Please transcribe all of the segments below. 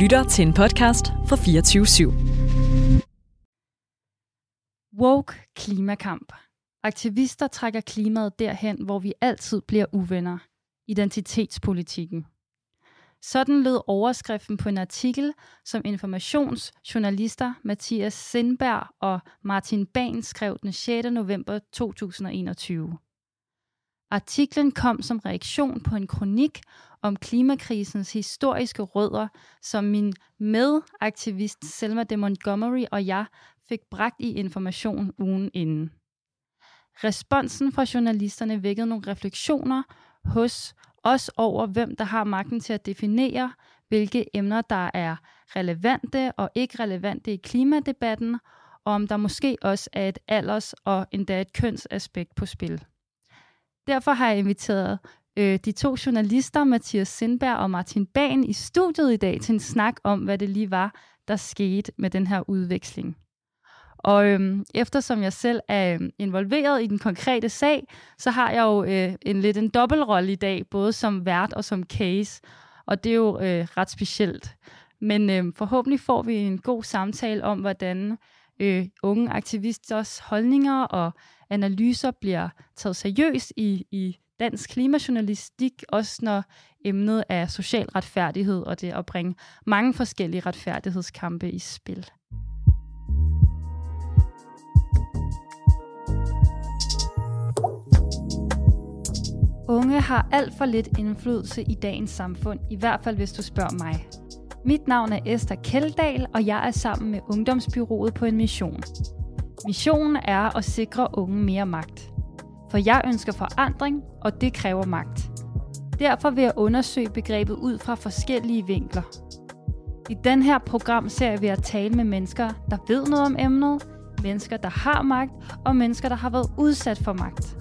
lytter til en podcast fra 24 /7. Woke klimakamp. Aktivister trækker klimaet derhen, hvor vi altid bliver uvenner. Identitetspolitikken. Sådan lød overskriften på en artikel, som informationsjournalister Mathias Sindberg og Martin Bahn skrev den 6. november 2021. Artiklen kom som reaktion på en kronik om klimakrisens historiske rødder, som min medaktivist Selma de Montgomery og jeg fik bragt i information ugen inden. Responsen fra journalisterne vækkede nogle refleksioner hos os over, hvem der har magten til at definere, hvilke emner, der er relevante og ikke relevante i klimadebatten, og om der måske også er et alders- og endda et kønsaspekt på spil. Derfor har jeg inviteret øh, de to journalister, Mathias Sindberg og Martin Ban i studiet i dag til en snak om, hvad det lige var, der skete med den her udveksling. Og øhm, eftersom jeg selv er øhm, involveret i den konkrete sag, så har jeg jo øh, en lidt en dobbeltrolle i dag, både som vært og som case. Og det er jo øh, ret specielt. Men øh, forhåbentlig får vi en god samtale om, hvordan øh, unge aktivisters holdninger og analyser bliver taget seriøst i, i dansk klimajournalistik, også når emnet er social retfærdighed og det at bringe mange forskellige retfærdighedskampe i spil. Unge har alt for lidt indflydelse i dagens samfund, i hvert fald hvis du spørger mig. Mit navn er Esther Keldahl, og jeg er sammen med Ungdomsbyrået på en mission. Missionen er at sikre unge mere magt. For jeg ønsker forandring, og det kræver magt. Derfor vil jeg undersøge begrebet ud fra forskellige vinkler. I den her program ser vi at tale med mennesker, der ved noget om emnet, mennesker, der har magt, og mennesker, der har været udsat for magt.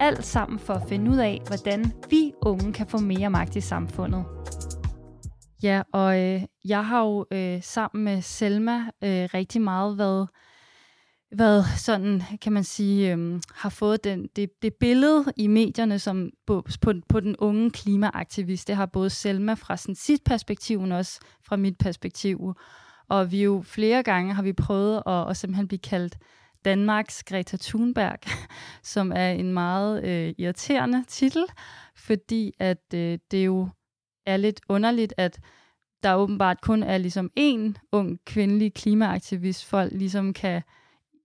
Alt sammen for at finde ud af, hvordan vi unge kan få mere magt i samfundet. Ja, og øh, jeg har jo øh, sammen med Selma øh, rigtig meget været været sådan, kan man sige, øhm, har fået den, det, det billede i medierne som på, på, på den unge klimaaktivist. Det har både Selma fra sin sit perspektiv, men også fra mit perspektiv. Og vi jo flere gange har vi prøvet at, at simpelthen blive kaldt Danmarks Greta Thunberg, som er en meget øh, irriterende titel, fordi at øh, det jo er lidt underligt, at der åbenbart kun er ligesom én ung kvindelig klimaaktivist, folk ligesom kan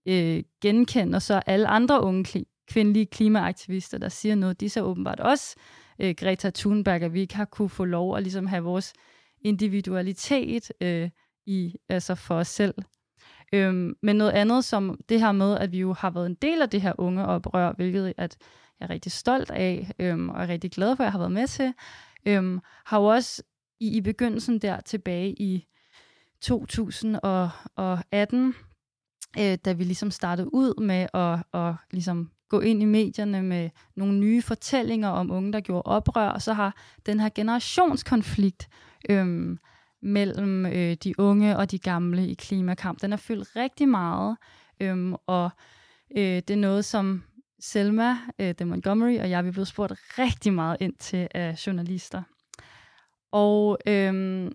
øh, genkende, og så alle andre unge kli- kvindelige klimaaktivister, der siger noget, de så åbenbart også øh, Greta Thunberg, at vi ikke har kunne få lov at ligesom have vores individualitet øh, i, altså for os selv. Øhm, men noget andet som det her med, at vi jo har været en del af det her unge oprør, hvilket at jeg er rigtig stolt af, øhm, og er rigtig glad for, at jeg har været med til, øhm, har jo også i, i begyndelsen der tilbage i 2018, øh, da vi ligesom startede ud med at, at ligesom gå ind i medierne med nogle nye fortællinger om unge, der gjorde oprør, og så har den her generationskonflikt øh, mellem øh, de unge og de gamle i klimakamp, den har fyldt rigtig meget, øh, og øh, det er noget, som Selma øh, de Montgomery og jeg vi er blevet spurgt rigtig meget ind til af journalister. Og øh,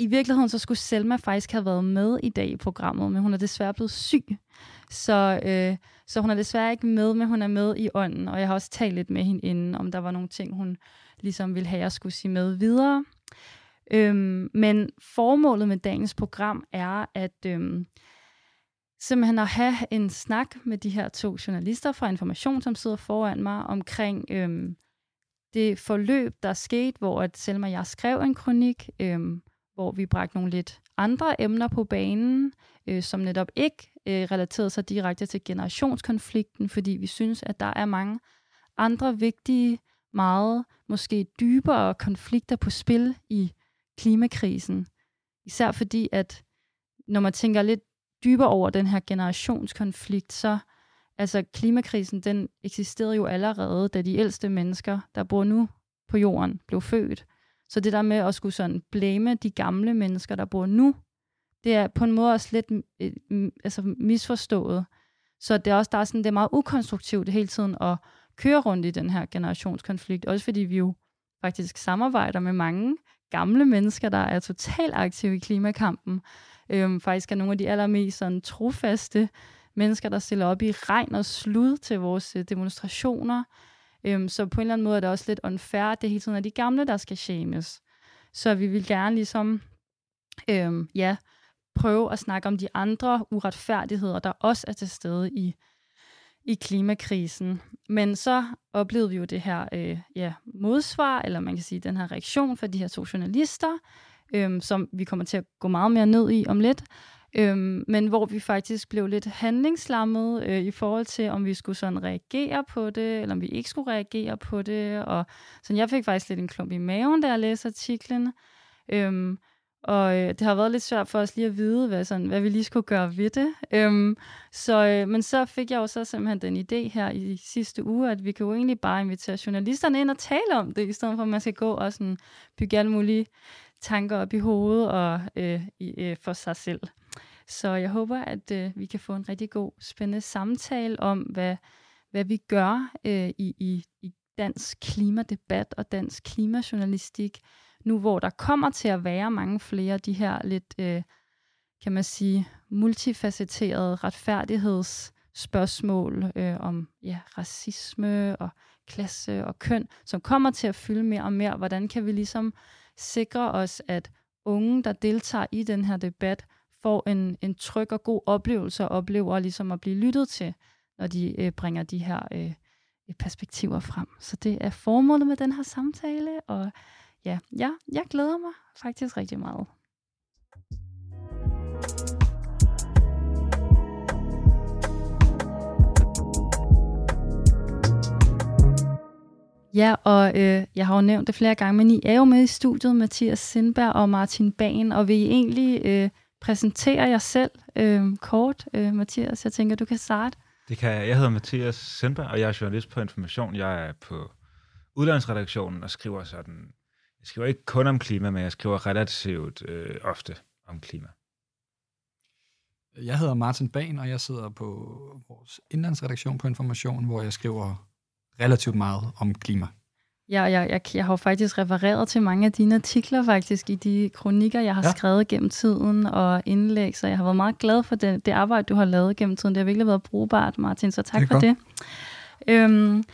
i virkeligheden så skulle Selma faktisk have været med i dag i programmet, men hun er desværre blevet syg. Så, øh, så hun er desværre ikke med, men hun er med i ånden, og jeg har også talt lidt med hende inden, om der var nogle ting, hun ligesom ville have, at jeg skulle sige med videre. Øhm, men formålet med dagens program er at øhm, simpelthen at have en snak med de her to journalister fra Information, som sidder foran mig, omkring øhm, det forløb, der skete, hvor at Selma og jeg skrev en kronik, øhm, hvor vi bragte nogle lidt andre emner på banen, øh, som netop ikke øh, relaterede sig direkte til generationskonflikten, fordi vi synes, at der er mange andre vigtige, meget måske dybere konflikter på spil i klimakrisen. Især fordi, at når man tænker lidt dybere over den her generationskonflikt, så altså klimakrisen, den eksisterede jo allerede, da de ældste mennesker, der bor nu på jorden, blev født. Så det der med at skulle sådan blame de gamle mennesker, der bor nu, det er på en måde også lidt øh, altså misforstået. Så det er også der er sådan, det er meget ukonstruktivt hele tiden at køre rundt i den her generationskonflikt. Også fordi vi jo faktisk samarbejder med mange gamle mennesker, der er totalt aktive i klimakampen. Øhm, faktisk er nogle af de allermest sådan, trofaste mennesker, der stiller op i regn og slud til vores øh, demonstrationer. Øhm, så på en eller anden måde er det også lidt unfair, det hele tiden er de gamle, der skal shames. Så vi vil gerne ligesom, øhm, ja, prøve at snakke om de andre uretfærdigheder, der også er til stede i, i klimakrisen. Men så oplevede vi jo det her øh, ja, modsvar, eller man kan sige den her reaktion fra de her to journalister, øhm, som vi kommer til at gå meget mere ned i om lidt, øhm, men hvor vi faktisk blev lidt handlingslammet øh, i forhold til, om vi skulle sådan reagere på det, eller om vi ikke skulle reagere på det. Og så jeg fik faktisk lidt en klump i maven, da jeg læste artiklen. Øhm, og øh, det har været lidt svært for os lige at vide, hvad, sådan, hvad vi lige skulle gøre ved det. Øhm, så, øh, men så fik jeg jo så simpelthen den idé her i sidste uge, at vi kan jo egentlig bare invitere journalisterne ind og tale om det, i stedet for at man skal gå og sådan bygge alle mulige tanker op i hovedet og øh, i, øh, for sig selv. Så jeg håber, at øh, vi kan få en rigtig god, spændende samtale om, hvad, hvad vi gør øh, i, i, i dansk klimadebat og dansk klimajournalistik, nu hvor der kommer til at være mange flere af de her lidt, øh, kan man sige, multifacetterede retfærdighedsspørgsmål øh, om ja, racisme og klasse og køn, som kommer til at fylde mere og mere. Hvordan kan vi ligesom sikre os, at unge, der deltager i den her debat, får en, en tryg og god oplevelse og oplever ligesom at blive lyttet til, når de øh, bringer de her øh, øh perspektiver frem. Så det er formålet med den her samtale, og ja, ja, jeg glæder mig faktisk rigtig meget. Ja, og øh, jeg har jo nævnt det flere gange, men I er jo med i studiet, Mathias Sindberg og Martin Bagen, og vil I egentlig øh, præsentere jer selv øh, kort, øh, Mathias? Jeg tænker, du kan starte. Det kan jeg. Jeg hedder Mathias Sindberg, og jeg er journalist på Information. Jeg er på udlandsredaktionen og skriver sådan... Jeg skriver ikke kun om klima, men jeg skriver relativt øh, ofte om klima. Jeg hedder Martin Bagen, og jeg sidder på vores indlandsredaktion på Information, hvor jeg skriver relativt meget om klima. Ja, jeg, jeg, jeg har jo faktisk refereret til mange af dine artikler faktisk i de kronikker, jeg har ja. skrevet gennem tiden og indlæg, så jeg har været meget glad for det, det arbejde, du har lavet gennem tiden. Det har virkelig været brugbart, Martin, så tak det for godt. det. Øhm,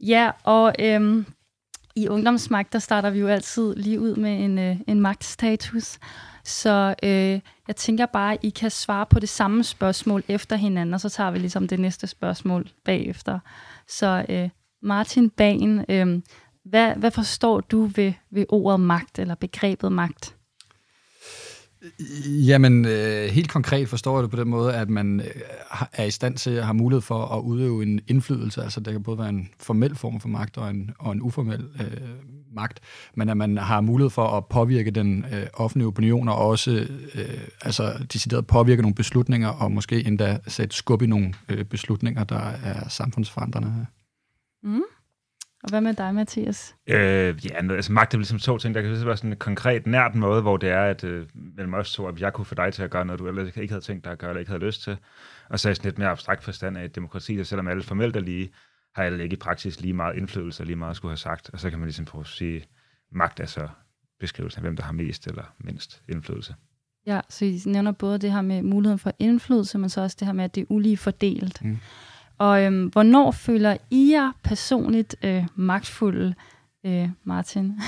ja, og øhm, i ungdomsmagt, der starter vi jo altid lige ud med en, øh, en magtstatus. Så øh, jeg tænker bare, at I kan svare på det samme spørgsmål efter hinanden, og så tager vi ligesom det næste spørgsmål bagefter. Så øh, Martin Bagen, øh, hvad, hvad forstår du ved, ved ordet magt, eller begrebet magt? Jamen, øh, helt konkret forstår jeg det på den måde, at man øh, er i stand til at have mulighed for at udøve en indflydelse. Altså, det kan både være en formel form for magt og en, og en uformel øh, magt, men at man har mulighed for at påvirke den øh, offentlige opinion og også øh, altså, decideret påvirke nogle beslutninger og måske endda sætte skub i nogle øh, beslutninger, der er samfundsforandrende. Mm. Og hvad med dig, Mathias? Øh, ja, altså magt er ligesom to ting. Der kan være sådan en konkret, nært måde, hvor det er, at øh, mellem os to, at jeg kunne få dig til at gøre noget, du ellers ikke havde tænkt dig at gøre, eller ikke havde lyst til. Og så er sådan lidt mere abstrakt forstand af et demokrati, der selvom alle formelt er lige, har alle ikke i praksis lige meget indflydelse og lige meget skulle have sagt. Og så kan man ligesom prøve at sige, magt er så beskrivelsen af, hvem der har mest eller mindst indflydelse. Ja, så I nævner både det her med muligheden for indflydelse, men så også det her med, at det er ulige fordelt. Mm. Og øhm, hvornår føler I jer personligt øh, magtfulde, øh, Martin?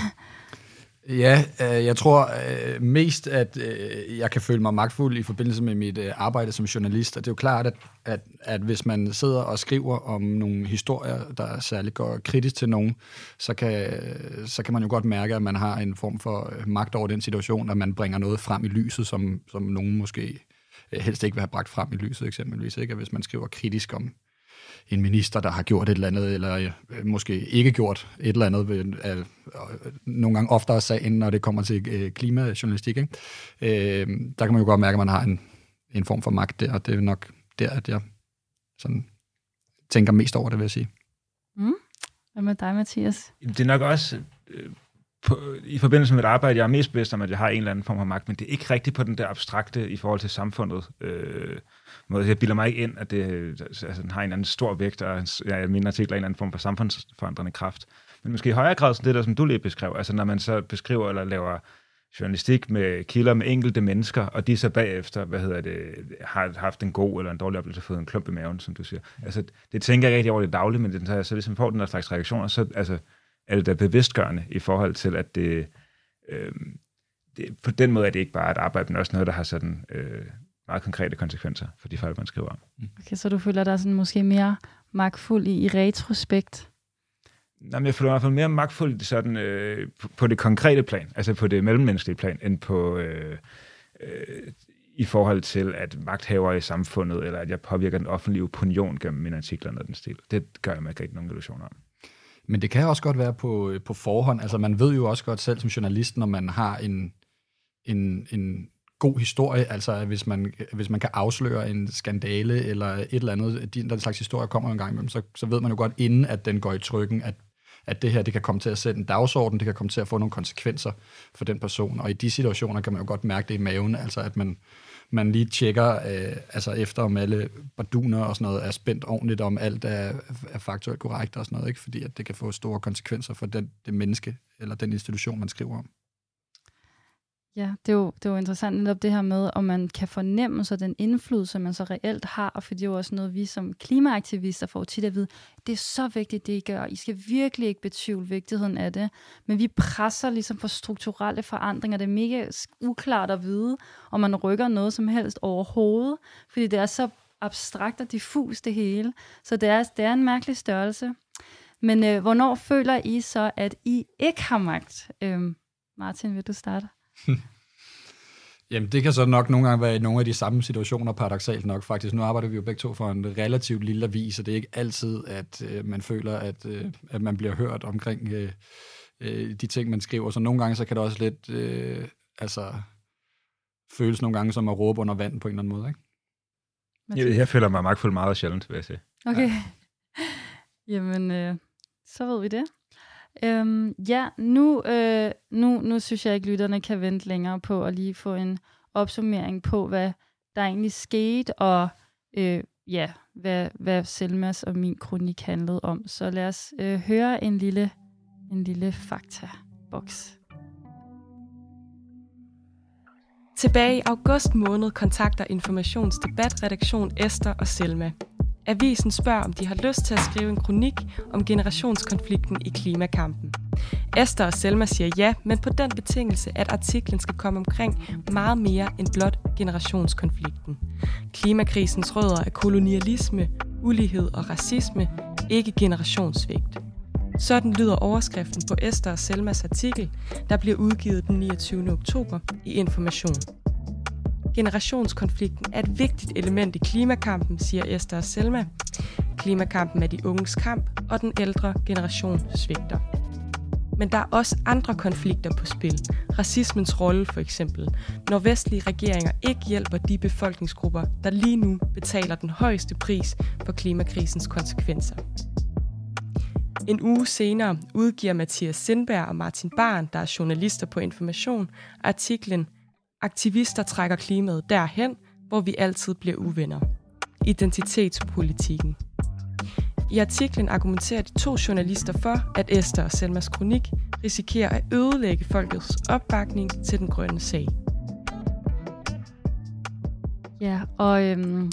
Ja, øh, jeg tror øh, mest, at øh, jeg kan føle mig magtfuld i forbindelse med mit øh, arbejde som journalist. Og det er jo klart, at, at, at hvis man sidder og skriver om nogle historier, der særligt går kritisk til nogen, så kan, så kan man jo godt mærke, at man har en form for øh, magt over den situation, at man bringer noget frem i lyset, som, som nogen måske øh, helst ikke vil have bragt frem i lyset eksempelvis. Ikke? At hvis man skriver kritisk om en minister, der har gjort et eller andet, eller øh, måske ikke gjort et eller andet, ved, øh, nogle gange oftere sagen, når det kommer til øh, klimajournalistik. Ikke? Øh, der kan man jo godt mærke, at man har en, en form for magt der, og det er nok der, at jeg sådan tænker mest over det, vil jeg sige. Mm. Hvad med dig, Mathias? Det er nok også øh, på, i forbindelse med et arbejde, jeg er mest bevidst om, at jeg har en eller anden form for magt, men det er ikke rigtigt på den der abstrakte i forhold til samfundet. Øh, måde. Jeg bilder mig ikke ind, at det altså, den har en anden stor vægt, og ja, mine artikler en eller anden form for samfundsforandrende kraft. Men måske i højere grad sådan det der, som du lige beskrev, altså når man så beskriver eller laver journalistik med kilder med enkelte mennesker, og de så bagefter, hvad hedder det, har haft en god eller en dårlig oplevelse, fået en klump i maven, som du siger. Altså, det tænker jeg rigtig over det daglige, men det, så, så ligesom får den der slags reaktioner, så altså, er det da bevidstgørende i forhold til, at det, øh, det, på den måde er det ikke bare et arbejde, men også noget, der har sådan øh, meget konkrete konsekvenser for de fejl, man skriver om. Okay, så du føler dig sådan måske mere magtfuld i, i retrospekt? Jamen, jeg føler mig i hvert fald mere magtfuld sådan, øh, på, på det konkrete plan, altså på det mellemmenneskelige plan, end på øh, øh, i forhold til, at magthaver i samfundet, eller at jeg påvirker den offentlige opinion gennem mine artikler eller den stil. Det gør jeg mig ikke nogen illusioner om. Men det kan også godt være på, øh, på forhånd. Altså man ved jo også godt selv som journalist, når man har en, en, en god historie, altså hvis man, hvis man kan afsløre en skandale eller et eller andet, den slags historie kommer en gang imellem, så, så ved man jo godt inden, at den går i trykken, at, at det her det kan komme til at sætte en dagsorden, det kan komme til at få nogle konsekvenser for den person, og i de situationer kan man jo godt mærke det i maven, altså at man, man lige tjekker øh, altså efter om alle barduner og sådan noget er spændt ordentligt, om alt er, er faktuelt korrekt og sådan noget, ikke? fordi at det kan få store konsekvenser for den, det menneske eller den institution, man skriver om. Ja, det er, jo, det er jo interessant netop det her med, om man kan fornemme så den indflydelse, man så reelt har, for det er jo også noget, vi som klimaaktivister får tit at vide, det er så vigtigt, det I gør, I skal virkelig ikke betvivle vigtigheden af det, men vi presser ligesom for strukturelle forandringer, det er mega uklart at vide, om man rykker noget som helst overhovedet, fordi det er så abstrakt og diffus det hele, så det er, det er en mærkelig størrelse. Men øh, hvornår føler I så, at I ikke har magt? Øhm, Martin, vil du starte? Jamen, det kan så nok nogle gange være i nogle af de samme situationer, paradoxalt nok faktisk. Nu arbejder vi jo begge to for en relativt lille avis, og det er ikke altid, at øh, man føler, at, øh, at man bliver hørt omkring øh, øh, de ting, man skriver. Så nogle gange, så kan det også lidt, øh, altså, føles nogle gange som at råbe under vand på en eller anden måde, ikke? Jeg, jeg føler mig magtfuld meget sjældent, vil jeg sige. Okay. Ja. Jamen, øh, så ved vi det. Øhm, ja, nu, øh, nu, nu synes jeg ikke, lytterne kan vente længere på at lige få en opsummering på, hvad der egentlig skete, og øh, ja, hvad, hvad Selmas og min kronik handlede om. Så lad os øh, høre en lille, en lille fakta-boks. Tilbage i august måned kontakter Informationsdebatredaktion Esther og Selma. Avisen spørger, om de har lyst til at skrive en kronik om generationskonflikten i klimakampen. Esther og Selma siger ja, men på den betingelse, at artiklen skal komme omkring meget mere end blot generationskonflikten. Klimakrisens rødder er kolonialisme, ulighed og racisme, ikke generationssvigt. Sådan lyder overskriften på Esther og Selmas artikel, der bliver udgivet den 29. oktober i Information. Generationskonflikten er et vigtigt element i klimakampen, siger Esther og Selma. Klimakampen er de unges kamp, og den ældre generation svigter. Men der er også andre konflikter på spil. Racismens rolle for eksempel. Når vestlige regeringer ikke hjælper de befolkningsgrupper, der lige nu betaler den højeste pris for klimakrisens konsekvenser. En uge senere udgiver Mathias Sindberg og Martin Barn, der er journalister på Information, artiklen Aktivister trækker klimaet derhen, hvor vi altid bliver uvenner. Identitetspolitikken. I artiklen argumenterer de to journalister for, at Esther og Selmas kronik risikerer at ødelægge folkets opbakning til den grønne sag. Ja, og øhm,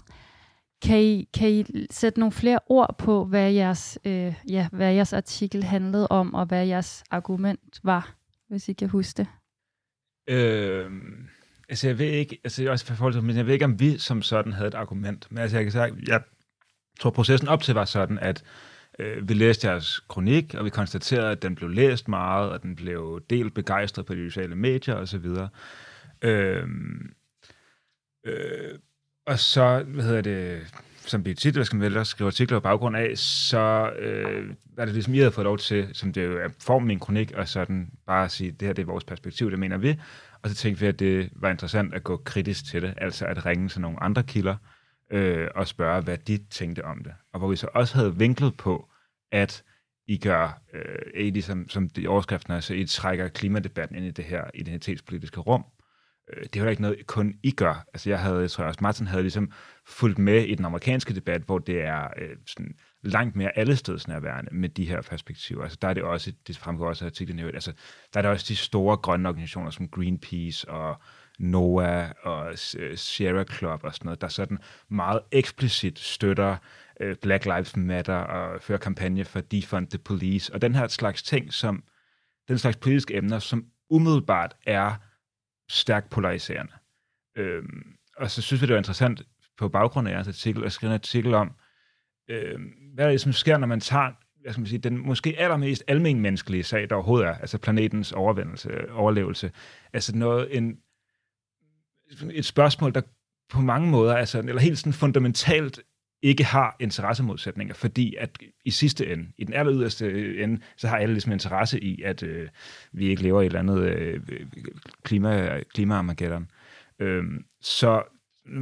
kan, I, kan I sætte nogle flere ord på, hvad jeres, øh, ja, hvad jeres artikel handlede om, og hvad jeres argument var, hvis I kan huske det? Øh, altså jeg ved ikke, altså også for forhold til, men jeg ved ikke, om vi som sådan havde et argument. Men altså jeg kan sige, jeg tror processen op til var sådan, at øh, vi læste jeres kronik, og vi konstaterede, at den blev læst meget, og den blev delt begejstret på de sociale medier osv. Øh, øh, og så, hvad hedder det, som vi tit, hvad skal man vælge, skrive artikler på baggrund af, så øh, er det ligesom, I havde fået lov til, som det jo er formen i en kronik, og sådan bare at sige, det her det er vores perspektiv, det mener vi. Og så tænkte vi, at det var interessant at gå kritisk til det, altså at ringe til nogle andre kilder, øh, og spørge, hvad de tænkte om det. Og hvor vi så også havde vinklet på, at I gør, øh, I ligesom, som de overskriften er, så I trækker klimadebatten ind i det her identitetspolitiske rum. Øh, det var ikke noget, kun I gør. Altså jeg havde, jeg tror også, Martin havde ligesom fulgt med i den amerikanske debat, hvor det er øh, sådan langt mere allestedsnærværende med de her perspektiver. Altså der er det også, det fremgår også af artiklen, altså der er det også de store grønne organisationer som Greenpeace og NOAA og øh, Sierra Club og sådan noget, der sådan meget eksplicit støtter øh, Black Lives Matter og fører kampagne for Defund the Police, og den her slags ting, som den slags politiske emner, som umiddelbart er stærkt polariserende. Øhm, og så synes vi, det var interessant på baggrund af jeres artikel at skrive en artikel om, øh, hvad er det, som sker, når man tager hvad skal man sige, den måske allermest almenmenneskelige sag, der overhovedet er, altså planetens overvendelse, overlevelse. Altså noget, en, et spørgsmål, der på mange måder, altså, eller helt sådan fundamentalt ikke har interessemodsætninger, fordi at i sidste ende, i den aller yderste ende, så har alle ligesom interesse i, at øh, vi ikke lever i et eller andet øh, klima, klimaarmageddon. Øhm, så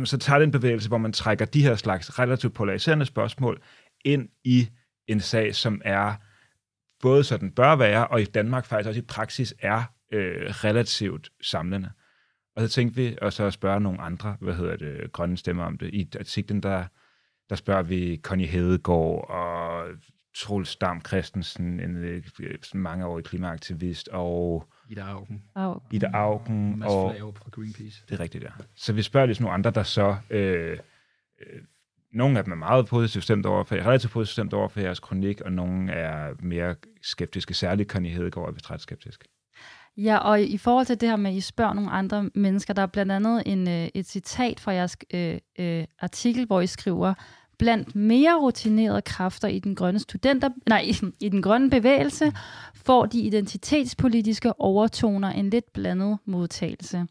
så tager en bevægelse, hvor man trækker de her slags relativt polariserende spørgsmål ind i en sag, som er både så den bør være, og i Danmark faktisk også i praksis er øh, relativt samlende. Og så tænkte vi og så at spørge nogle andre, hvad hedder det, grønne stemmer om det. I artiklen, der, der spørger vi Connie Hedegaard og Troels Dam Christensen, en øh, mangeårig klimaaktivist, og Ida Augen. Augen. Ida Augen. Mads og, Flave fra Greenpeace. Det er rigtigt, ja. Så vi spørger ligesom nogle andre, der så... Øh, øh, nogle af dem er meget positivt stemt over for, relativt positivt stemt over for jeres kronik, og nogle er mere skeptiske, særligt Connie Hedegaard er ret skeptisk. Ja, og i forhold til det her med, at I spørger nogle andre mennesker, der er blandt andet en, øh, et citat fra jeres øh, øh, artikel, hvor I skriver, blandt mere rutinerede kræfter i den grønne studenter, nej, i, i den grønne bevægelse, får de identitetspolitiske overtoner en lidt blandet modtagelse.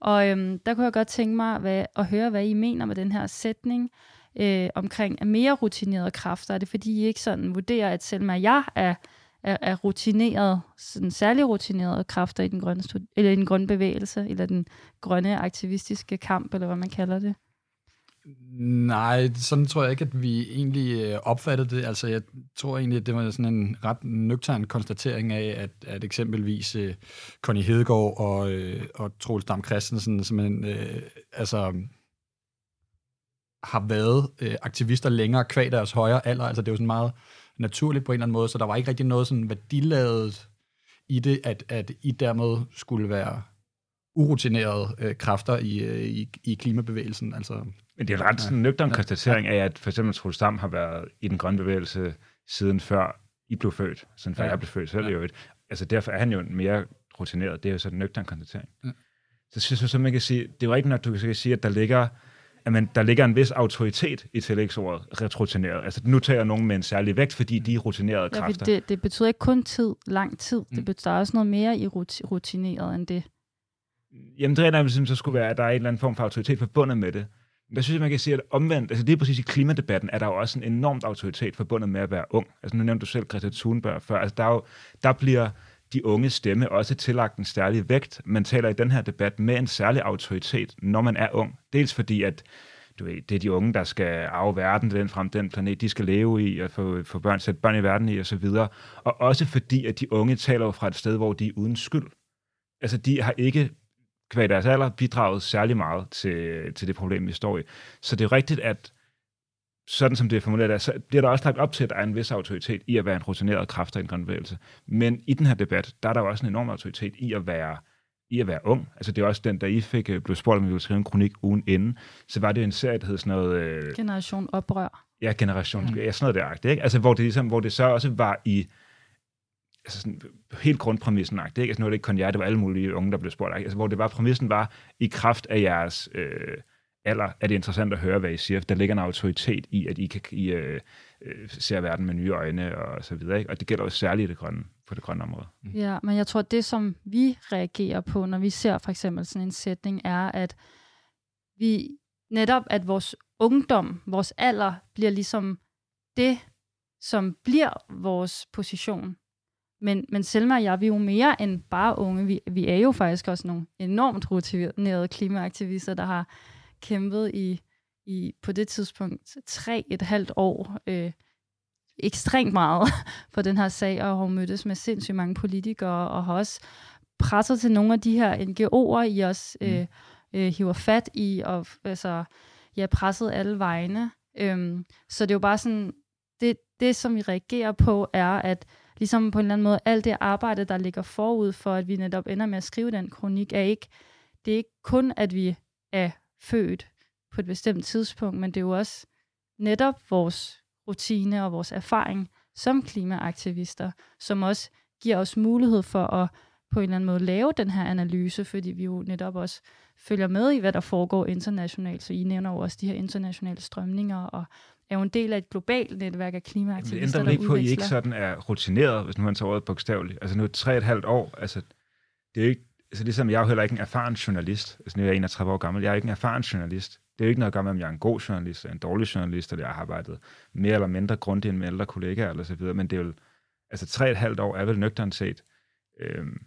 Og øhm, der kunne jeg godt tænke mig hvad, at høre, hvad I mener med den her sætning øh, omkring mere rutinerede kræfter. Er det fordi, I ikke sådan vurderer, at selvom jeg er, er, er rutineret, sådan særlig rutinerede kræfter i den, grønne eller i den grønne bevægelse, eller den grønne aktivistiske kamp, eller hvad man kalder det? Nej, sådan tror jeg ikke, at vi egentlig øh, opfattede det. Altså, jeg tror egentlig, at det var sådan en ret nøgtern konstatering af, at, at eksempelvis uh, Connie Hedegaard og, uh, og Troels Dam Christensen simpelthen, uh, altså, har været uh, aktivister længere kvæg deres højere alder. Altså, det er jo sådan meget naturligt på en eller anden måde, så der var ikke rigtig noget sådan værdiladet i det, at, at I dermed skulle være urutinerede øh, kræfter i, øh, i, i klimabevægelsen. Altså, Men det er en ret sådan nøgtern ja. konstatering af, at for eksempel Troels Dam har været i den grønne bevægelse siden før I blev født, siden før ja. jeg blev født selv ja. jo et. Altså derfor er han jo mere rutineret. Det er jo sådan en nøgtern konstatering. Ja. Så synes jeg, så man kan sige, det er jo ikke nok, du kan sige, at der ligger at man, der ligger en vis autoritet i tillægsordet retrotineret. Altså nu tager nogen med en særlig vægt, fordi de er rutinerede ja, kræfter. Det, det betyder ikke kun tid, lang tid. Mm. Det betyder også noget mere i rutineret end det. Jamen, det er at så skulle være, at der er en eller anden form for autoritet forbundet med det. Men der synes jeg, man kan sige, at omvendt, altså lige præcis i klimadebatten, er der jo også en enormt autoritet forbundet med at være ung. Altså nu nævnte du selv Greta Thunberg før. Altså der, er jo, der bliver de unge stemme også tillagt en særlig vægt. Man taler i den her debat med en særlig autoritet, når man er ung. Dels fordi, at du ved, det er de unge, der skal arve verden, den frem, den planet, de skal leve i, og få, få børn, sætte børn i verden i, og så videre. Og også fordi, at de unge taler jo fra et sted, hvor de er uden skyld. Altså, de har ikke kvæg deres alder, bidraget særlig meget til, til det problem, vi står i. Så det er rigtigt, at sådan som det er formuleret, så bliver der også lagt op til, at der er en vis autoritet i at være en rutineret kraft af en grøn bevægelse. Men i den her debat, der er der også en enorm autoritet i at være i at være ung. Altså det er også den, da I fik, øh, blev spurgt, om vi ville skrive en kronik ugen inden, så var det en serie, der hed sådan noget... Øh, Generation Oprør. Ja, Generation, mm. ja, sådan noget der, ikke? Altså hvor det, ligesom, hvor det så også var i altså sådan, helt grundpræmissen ikke? Altså, nu er det ikke kun jer, det var alle mulige unge, der blev spurgt. Ikke? Altså, hvor det var, præmissen var, i kraft af jeres øh, alder, er det interessant at høre, hvad I siger. Der ligger en autoritet i, at I, kan, I øh, øh ser verden med nye øjne og så videre. Ikke? Og det gælder jo særligt det grønne, på det grønne område. Mm. Ja, men jeg tror, det som vi reagerer på, når vi ser for eksempel sådan en sætning, er, at vi netop, at vores ungdom, vores alder, bliver ligesom det, som bliver vores position. Men, men Selma og jeg, vi er jo mere end bare unge. Vi, vi er jo faktisk også nogle enormt rutinerede klimaaktivister, der har kæmpet i, i på det tidspunkt tre et halvt år øh, ekstremt meget for den her sag, og har mødtes med sindssygt mange politikere, og har også presset til nogle af de her NGO'er, I også mm. øh, øh, hiver fat i, og altså, ja, presset alle vegne. Øhm, så det er jo bare sådan, det, det, som vi reagerer på, er, at ligesom på en eller anden måde, alt det arbejde, der ligger forud for, at vi netop ender med at skrive den kronik, er ikke, det er ikke kun, at vi er født på et bestemt tidspunkt, men det er jo også netop vores rutine og vores erfaring som klimaaktivister, som også giver os mulighed for at på en eller anden måde lave den her analyse, fordi vi jo netop også følger med i, hvad der foregår internationalt. Så I nævner jo også de her internationale strømninger, og er jo en del af et globalt netværk af klimaaktivister, Jamen, det ændrer ikke på, at I ikke sådan er rutineret, hvis nu man tager ordet bogstaveligt. Altså nu er tre og et halvt år, altså det er ikke, så ligesom jeg er jo heller ikke en erfaren journalist. Altså nu er jeg 31 år gammel, jeg er ikke en erfaren journalist. Det er jo ikke noget at gøre med, om jeg er en god journalist, eller en dårlig journalist, eller jeg har arbejdet mere eller mindre grundigt end med ældre kollegaer, eller så videre. Men det er jo, altså tre og et halvt år er vel nøgteren set, øhm,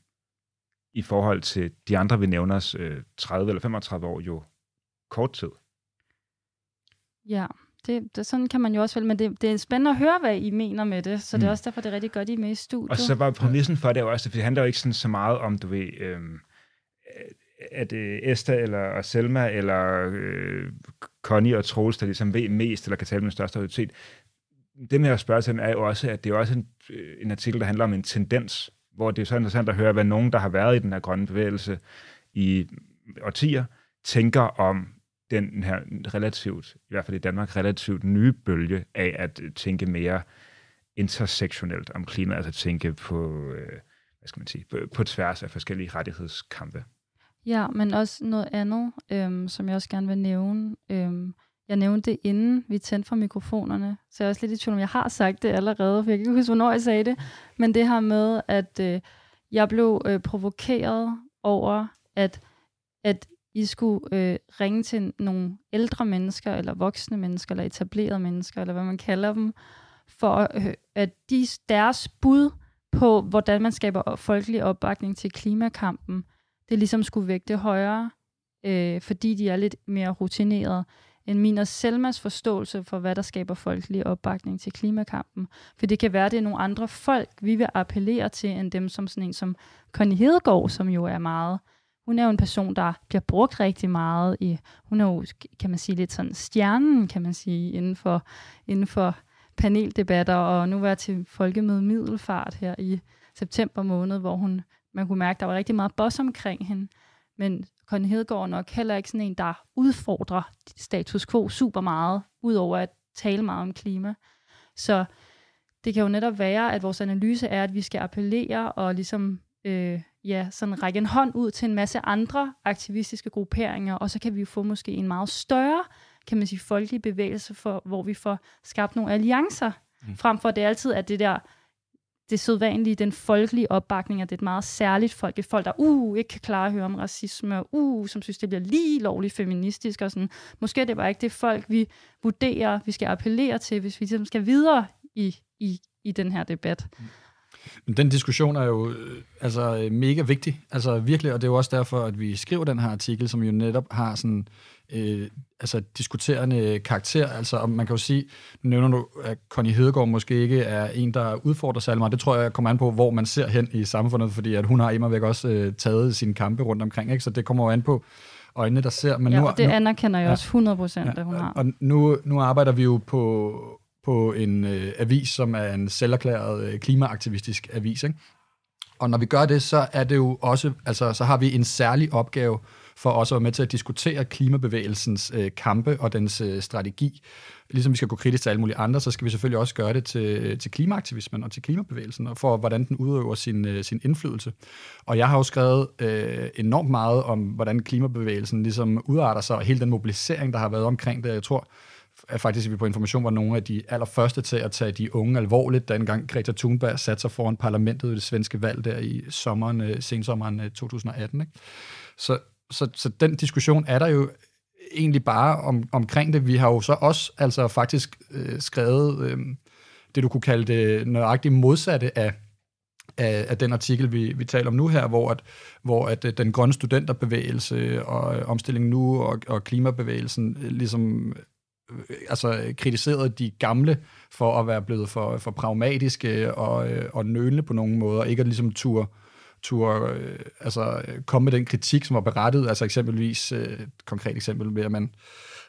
i forhold til de andre, vi nævner, øh, 30 eller 35 år, jo kort tid. Ja, det, det, sådan kan man jo også vel, men det, det er spændende at høre, hvad I mener med det, så det er mm. også derfor, det er rigtig godt, I er med i studiet. Og så var præmissen for det jo også, for det handler jo ikke sådan så meget om, du ved, øhm, at øh, Esther eller Selma eller øh, Connie og Troels, der ligesom ved mest, eller kan tale med største autoritet. Det med at spørge til er jo også, at det er også en, øh, en artikel, der handler om en tendens, hvor det er så interessant at høre, hvad nogen, der har været i den her grønne bevægelse i årtier, tænker om den her relativt, i hvert fald i Danmark, relativt nye bølge af at øh, tænke mere intersektionelt om klima, altså tænke på, øh, hvad skal man sige, på, på tværs af forskellige rettighedskampe. Ja, men også noget andet, øhm, som jeg også gerne vil nævne. Øhm, jeg nævnte det, inden vi tændte for mikrofonerne, så jeg er også lidt i tvivl om, jeg har sagt det allerede, for jeg kan ikke huske, hvornår jeg sagde det. Men det her med, at øh, jeg blev øh, provokeret over, at, at i skulle øh, ringe til nogle ældre mennesker, eller voksne mennesker, eller etablerede mennesker, eller hvad man kalder dem, for øh, at de, deres bud på, hvordan man skaber folkelig opbakning til klimakampen, det ligesom skulle vægte højere, øh, fordi de er lidt mere rutineret end min og Selmas forståelse for, hvad der skaber folkelig opbakning til klimakampen. For det kan være, at det er nogle andre folk, vi vil appellere til, end dem som sådan en som Connie Hedegaard, som jo er meget hun er jo en person, der bliver brugt rigtig meget i, hun er jo, kan man sige, lidt sådan stjernen, kan man sige, inden for, inden for paneldebatter, og nu var jeg til Folkemøde Middelfart her i september måned, hvor hun, man kunne mærke, der var rigtig meget boss omkring hende. Men Connie Hedegaard er nok heller ikke sådan en, der udfordrer status quo super meget, udover at tale meget om klima. Så det kan jo netop være, at vores analyse er, at vi skal appellere og ligesom øh, ja, sådan række en hånd ud til en masse andre aktivistiske grupperinger, og så kan vi jo få måske en meget større, kan man sige, folkelig bevægelse, for, hvor vi får skabt nogle alliancer, mm. frem for at det altid er det der det sædvanlige, den folkelige opbakning, at det er et meget særligt folk, et folk, der uh, ikke kan klare at høre om racisme, og uh, som synes, det bliver lige lovligt feministisk, og sådan. Måske er det bare ikke det folk, vi vurderer, vi skal appellere til, hvis vi ligesom skal videre i, i, i den her debat. Men den diskussion er jo øh, altså mega vigtig, altså virkelig, og det er jo også derfor, at vi skriver den her artikel, som jo netop har sådan øh, altså diskuterende karakter. Altså, og man kan jo sige, nu nævner du, at Connie Hedegaard måske ikke er en, der udfordrer særlig meget. Det tror jeg kommer an på, hvor man ser hen i samfundet, fordi at hun har immer væk også øh, taget sine kampe rundt omkring, ikke? så det kommer jo an på øjnene, der ser. Men ja, nu, det nu, anerkender jeg ja, også 100 procent, ja, at hun har. Og nu, nu arbejder vi jo på, på en øh, avis, som er en selverklæret øh, klimaaktivistisk avis. Ikke? Og når vi gør det, så er det jo også, altså, så har vi en særlig opgave for også at være med til at diskutere klimabevægelsens øh, kampe og dens øh, strategi. Ligesom vi skal gå kritisk til alle mulige andre, så skal vi selvfølgelig også gøre det til, øh, til klimaaktivismen og til klimabevægelsen, og for hvordan den udøver sin, øh, sin indflydelse. Og jeg har jo skrevet øh, enormt meget om, hvordan klimabevægelsen ligesom udarter sig, og hele den mobilisering, der har været omkring det. Jeg tror, at faktisk vi på information var nogle af de allerførste til at tage de unge alvorligt, da engang Greta Thunberg satte sig foran parlamentet i det svenske valg der i sommeren, øh, sensommeren øh, 2018. Ikke? Så, så, så den diskussion er der jo egentlig bare om, omkring det. Vi har jo så også altså faktisk øh, skrevet øh, det, du kunne kalde det nøjagtigt modsatte af, af, af den artikel, vi, vi taler om nu her, hvor at, hvor at øh, den grønne studenterbevægelse og omstilling omstillingen nu og, og klimabevægelsen ligesom altså kritiseret de gamle for at være blevet for, for pragmatiske og, og nølende på nogle måder, ikke at ligesom turde tur, øh, altså komme med den kritik, som var berettet, altså eksempelvis, øh, et konkret eksempel med, at man,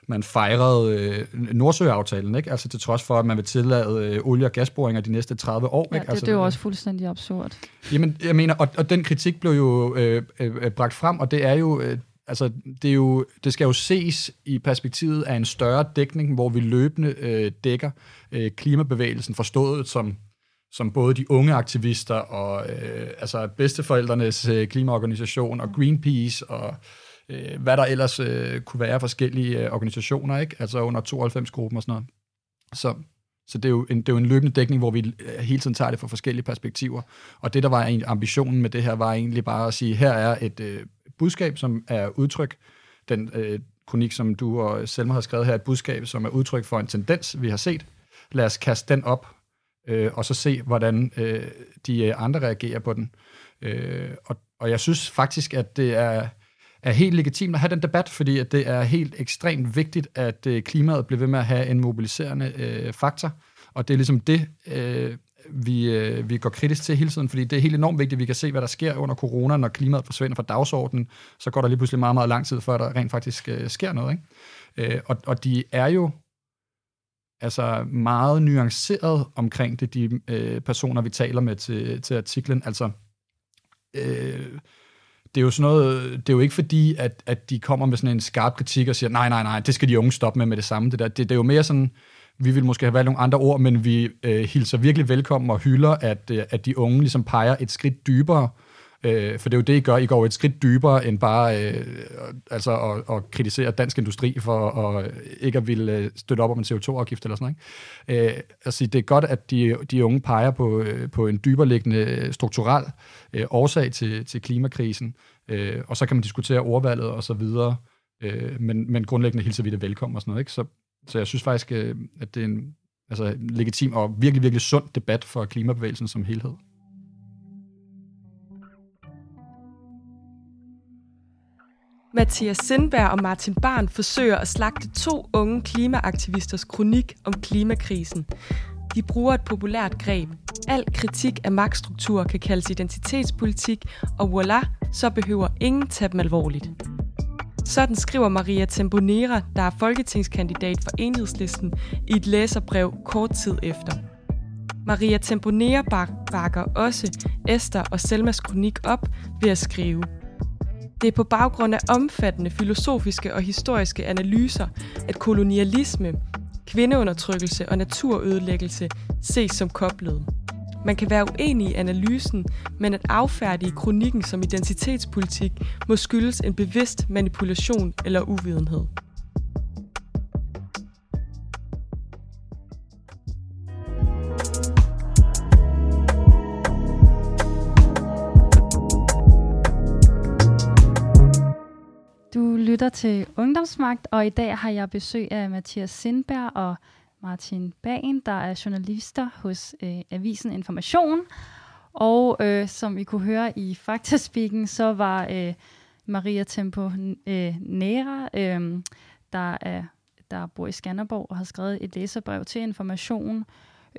man fejrede øh, Nordsøaftalen, ikke? Altså til trods for, at man vil tillade øh, olie- og gasboringer de næste 30 år. Ja, ikke? det, Altså, det er jo også fuldstændig absurd. Jamen, jeg mener, og, og den kritik blev jo øh, øh, bragt frem, og det er jo, øh, altså, det, er jo, det skal jo ses i perspektivet af en større dækning, hvor vi løbende øh, dækker øh, klimabevægelsen, forstået som som både de unge aktivister og øh, altså bedsteforældrenes øh, klimaorganisation og Greenpeace og øh, hvad der ellers øh, kunne være forskellige øh, organisationer, ikke? altså under 92-gruppen og sådan noget. Så, så det, er jo en, det er jo en løbende dækning, hvor vi øh, hele tiden tager det fra forskellige perspektiver. Og det, der var ambitionen med det her, var egentlig bare at sige, her er et øh, budskab, som er udtryk, den øh, kronik, som du og Selma har skrevet her, er et budskab, som er udtryk for en tendens, vi har set. Lad os kaste den op, øh, og så se, hvordan øh, de øh, andre reagerer på den. Øh, og, og jeg synes faktisk, at det er er helt legitimt at have den debat, fordi at det er helt ekstremt vigtigt, at øh, klimaet bliver ved med at have en mobiliserende øh, faktor. Og det er ligesom det, øh, vi, øh, vi går kritisk til hele tiden, fordi det er helt enormt vigtigt, at vi kan se, hvad der sker under corona, når klimaet forsvinder fra dagsordenen, så går der lige pludselig meget, meget lang tid, før der rent faktisk øh, sker noget. Ikke? Øh, og, og de er jo altså meget nuanceret omkring det, de øh, personer, vi taler med til, til artiklen. Altså, øh, det er jo sådan noget, det er jo ikke fordi, at, at de kommer med sådan en skarp kritik og siger, nej, nej, nej, det skal de unge stoppe med med det samme. Det, der. Det, det er jo mere sådan, vi vil måske have valgt nogle andre ord, men vi øh, hilser virkelig velkommen og hylder, at, øh, at de unge ligesom peger et skridt dybere Øh, for det er jo det, I gør. I går et skridt dybere end bare øh, altså at, at kritisere dansk industri for at, ikke at ville øh, støtte op om en CO2-afgift eller sådan noget. Øh, altså, det er godt, at de, de unge peger på, øh, på en dyberliggende øh, strukturel øh, årsag til, til klimakrisen, øh, og så kan man diskutere ordvalget og så videre, øh, men, men grundlæggende hilser vi det velkommen og sådan noget. Ikke? Så, så jeg synes faktisk, øh, at det er en altså, legitim og virkelig, virkelig sund debat for klimabevægelsen som helhed. Mathias Sindberg og Martin Barn forsøger at slagte to unge klimaaktivisters kronik om klimakrisen. De bruger et populært greb. Al kritik af magtstrukturer kan kaldes identitetspolitik, og voilà, så behøver ingen tage dem alvorligt. Sådan skriver Maria Temponera, der er folketingskandidat for enhedslisten, i et læserbrev kort tid efter. Maria Temponera bakker også Esther og Selmas kronik op ved at skrive – det er på baggrund af omfattende filosofiske og historiske analyser, at kolonialisme, kvindeundertrykkelse og naturødelæggelse ses som koblet. Man kan være uenig i analysen, men at affærdige kronikken som identitetspolitik må skyldes en bevidst manipulation eller uvidenhed. lytter til Ungdomsmagt, og i dag har jeg besøg af Mathias Sindberg og Martin Bagen, der er journalister hos øh, Avisen Information. Og øh, som vi kunne høre i Faktaspikken, så var øh, Maria Tempo øh, Nera, øh, der, er, der bor i Skanderborg og har skrevet et læserbrev til Information.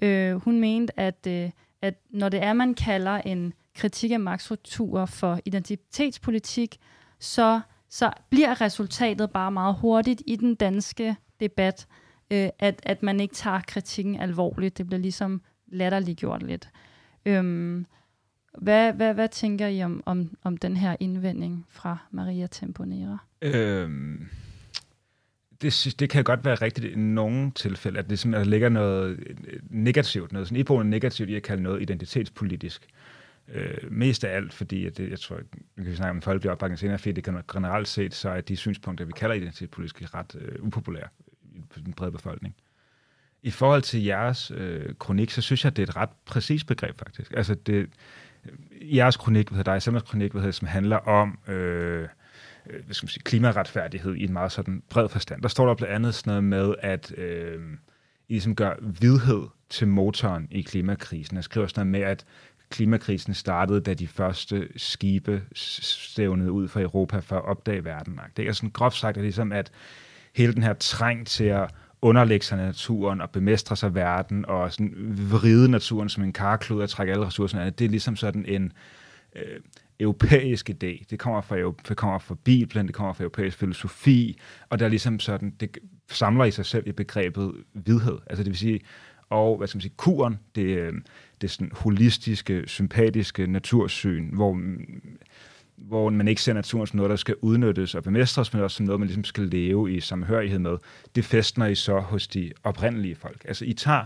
Øh, hun mente, at, øh, at når det er, man kalder en kritik af magtstrukturer for identitetspolitik, så så bliver resultatet bare meget hurtigt i den danske debat, øh, at, at man ikke tager kritikken alvorligt. Det bliver ligesom latterliggjort lidt. Øhm, hvad, hvad, hvad tænker I om, om, om den her indvending fra Maria Temponera? Øhm, det, det kan godt være rigtigt i nogle tilfælde, at det simpelthen ligger noget øh, negativt, noget sådan iboende negativt i at kalde noget identitetspolitisk. Øh, mest af alt, fordi at det, jeg tror, vi kan snakke om folkelig opbakning senere, fordi det kan generelt set, så er de synspunkter, vi kalder identitetspolitiske, ret øh, upopulære i den brede befolkning. I forhold til jeres øh, kronik, så synes jeg, det er et ret præcist begreb, faktisk. Altså, det, øh, jeres kronik, hvad hedder dig, Selmas kronik, hvad hedder, som handler om øh, øh, hvad skal man sige, klimaretfærdighed i en meget sådan bred forstand. Der står der blandt andet sådan noget med, at øh, I ligesom gør vidhed til motoren i klimakrisen. Jeg skriver sådan noget med, at klimakrisen startede, da de første skibe stævnede ud fra Europa for at opdage verden. Det er sådan groft sagt, at, ligesom, at hele den her træng til at underlægge sig naturen og bemestre sig verden og sådan vride naturen som en karklud og trække alle ressourcerne af, det er ligesom sådan en, øh, europæisk idé. Det kommer fra, det kommer fra Bibelen, det kommer fra europæisk filosofi, og der er ligesom sådan, det samler i sig selv i begrebet vidhed. Altså det vil sige, og hvad skal man sige, kuren, det, øh, det sådan holistiske, sympatiske natursyn, hvor, hvor man ikke ser naturen som noget, der skal udnyttes og bemestres, men også som noget, man ligesom skal leve i samhørighed med. Det festner I så hos de oprindelige folk. Altså I tager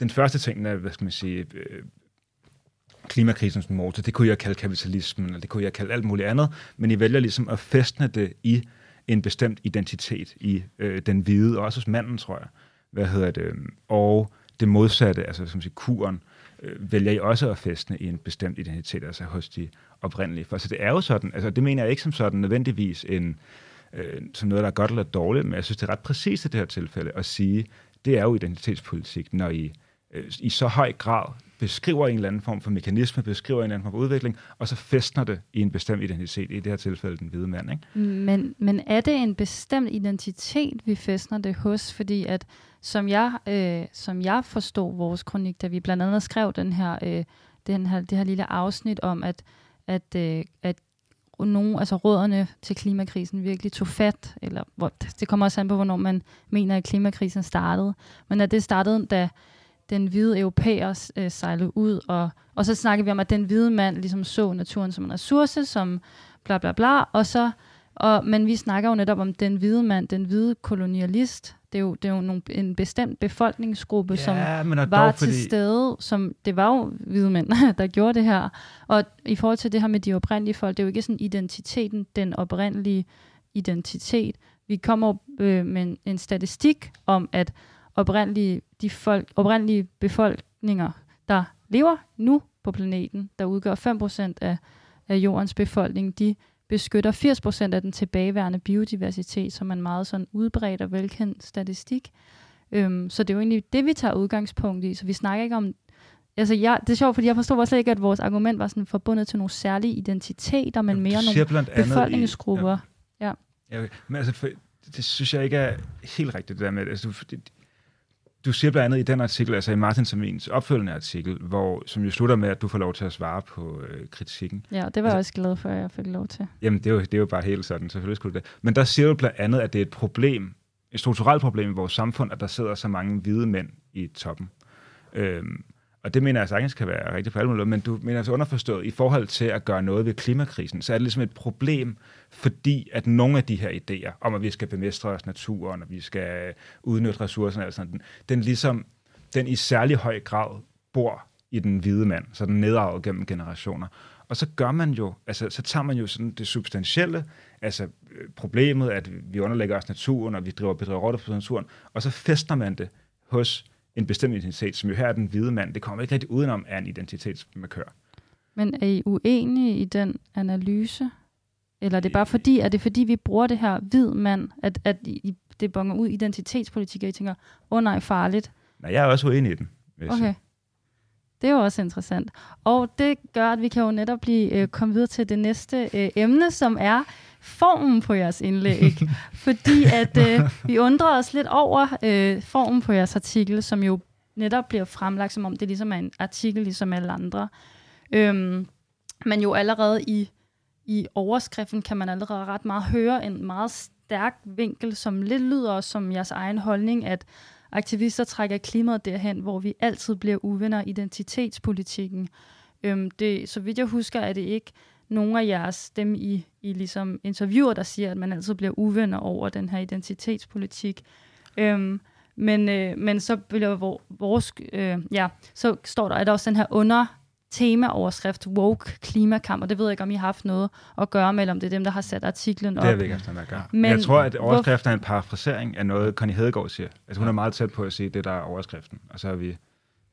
den første ting, der, hvad skal man sige, øh, klimakrisen som motor, det kunne jeg kalde kapitalismen, eller det kunne jeg kalde alt muligt andet, men I vælger ligesom at festne det i en bestemt identitet i øh, den hvide, og også hos manden, tror jeg. Hvad hedder det? Og det modsatte, altså som siger, kuren, øh, vælger I også at festne i en bestemt identitet, altså hos de oprindeligt. For så det er jo sådan, altså det mener jeg ikke som sådan nødvendigvis en, øh, som noget, der er godt eller dårligt, men jeg synes, det er ret præcist i det her tilfælde at sige, det er jo identitetspolitik, når I øh, i så høj grad beskriver en eller anden form for mekanisme, beskriver en eller anden form for udvikling, og så festner det i en bestemt identitet, i det her tilfælde den hvide mand. Ikke? Men, men er det en bestemt identitet, vi festner det hos? Fordi at, som jeg, øh, som jeg forstod vores kronik, da vi blandt andet skrev den her, øh, den her, det her lille afsnit om, at, at, øh, at nogle, altså råderne til klimakrisen virkelig tog fat, eller hvor, det kommer også an på, hvornår man mener, at klimakrisen startede. Men at det startede, da den hvide europæer øh, sejlede ud, og, og så snakker vi om, at den hvide mand ligesom så naturen som en ressource, som bla bla bla, og så, og, men vi snakker jo netop om den hvide mand, den hvide kolonialist, det er jo, det er jo nogle, en bestemt befolkningsgruppe, ja, som var til fordi... stede, som det var jo hvide mænd, der gjorde det her. Og i forhold til det her med de oprindelige folk, det er jo ikke sådan identiteten, den oprindelige identitet. Vi kommer øh, med en, en statistik om, at oprindelige, de folk, oprindelige befolkninger, der lever nu på planeten, der udgør 5% af, af jordens befolkning, de beskytter 80% af den tilbageværende biodiversitet, som er en meget sådan udbredt og velkendt statistik. Øhm, så det er jo egentlig det, vi tager udgangspunkt i. Så vi snakker ikke om... Altså, jeg, det er sjovt, fordi jeg forstår også ikke, at vores argument var sådan forbundet til nogle særlige identiteter, men mere nogle befolkningsgrupper. I, ja. ja. ja men altså, for, det synes jeg ikke er helt rigtigt, det der med... Altså, det, du siger blandt andet i den artikel, altså i Martin Samins opfølgende artikel, hvor, som jo slutter med, at du får lov til at svare på øh, kritikken. Ja, det var altså, jeg også glad for, at jeg fik lov til. Jamen, det er, jo, det er jo bare helt sådan, selvfølgelig skulle det. Men der siger du blandt andet, at det er et problem, et strukturelt problem i vores samfund, at der sidder så mange hvide mænd i toppen. Øhm, og det mener jeg sagtens kan være rigtigt på alle måder, men du mener altså underforstået, i forhold til at gøre noget ved klimakrisen, så er det ligesom et problem, fordi at nogle af de her idéer om, at vi skal bemestre os naturen, og vi skal udnytte ressourcerne, og sådan, den, den ligesom, den i særlig høj grad bor i den hvide mand, så den nedarvet gennem generationer. Og så gør man jo, altså så tager man jo sådan det substantielle, altså øh, problemet, at vi underlægger os naturen, og vi driver bedriver på naturen, og så fester man det hos en bestemt identitet, som jo her er den hvide mand. Det kommer ikke rigtig udenom af en identitetsmarkør. Men er I uenige i den analyse? Eller er det bare fordi, er det fordi, vi bruger det her hvid mand, at, at I, det bonger ud identitetspolitik, og I tænker, åh oh, nej, farligt? Nej, jeg er også uenig i den. Okay. Det er jo også interessant. Og det gør, at vi kan jo netop blive øh, komme videre til det næste øh, emne, som er formen på jeres indlæg. fordi at øh, vi undrer os lidt over øh, formen på jeres artikel, som jo netop bliver fremlagt, som om det ligesom er en artikel, ligesom alle andre. Øhm, men jo allerede i, i overskriften kan man allerede ret meget høre en meget stærk vinkel, som lidt lyder som jeres egen holdning, at aktivister trækker klimaet derhen, hvor vi altid bliver uvenner identitetspolitikken. Øhm, det, så vidt jeg husker, er det ikke nogle af jeres, dem i, i ligesom interviewer, der siger, at man altid bliver uvenner over den her identitetspolitik. Øhm, men, øh, men så bliver vores, øh, ja, så står der, at der også den her under temaoverskrift woke klimakamp, og det ved jeg ikke, om I har haft noget at gøre med, eller om det er dem, der har sat artiklen op. Det har vi ikke haft noget at gøre. Men jeg tror, at overskriften er en parafrasering af noget, Connie Hedegaard siger. Altså hun er meget tæt på at sige, det der er overskriften, og så har vi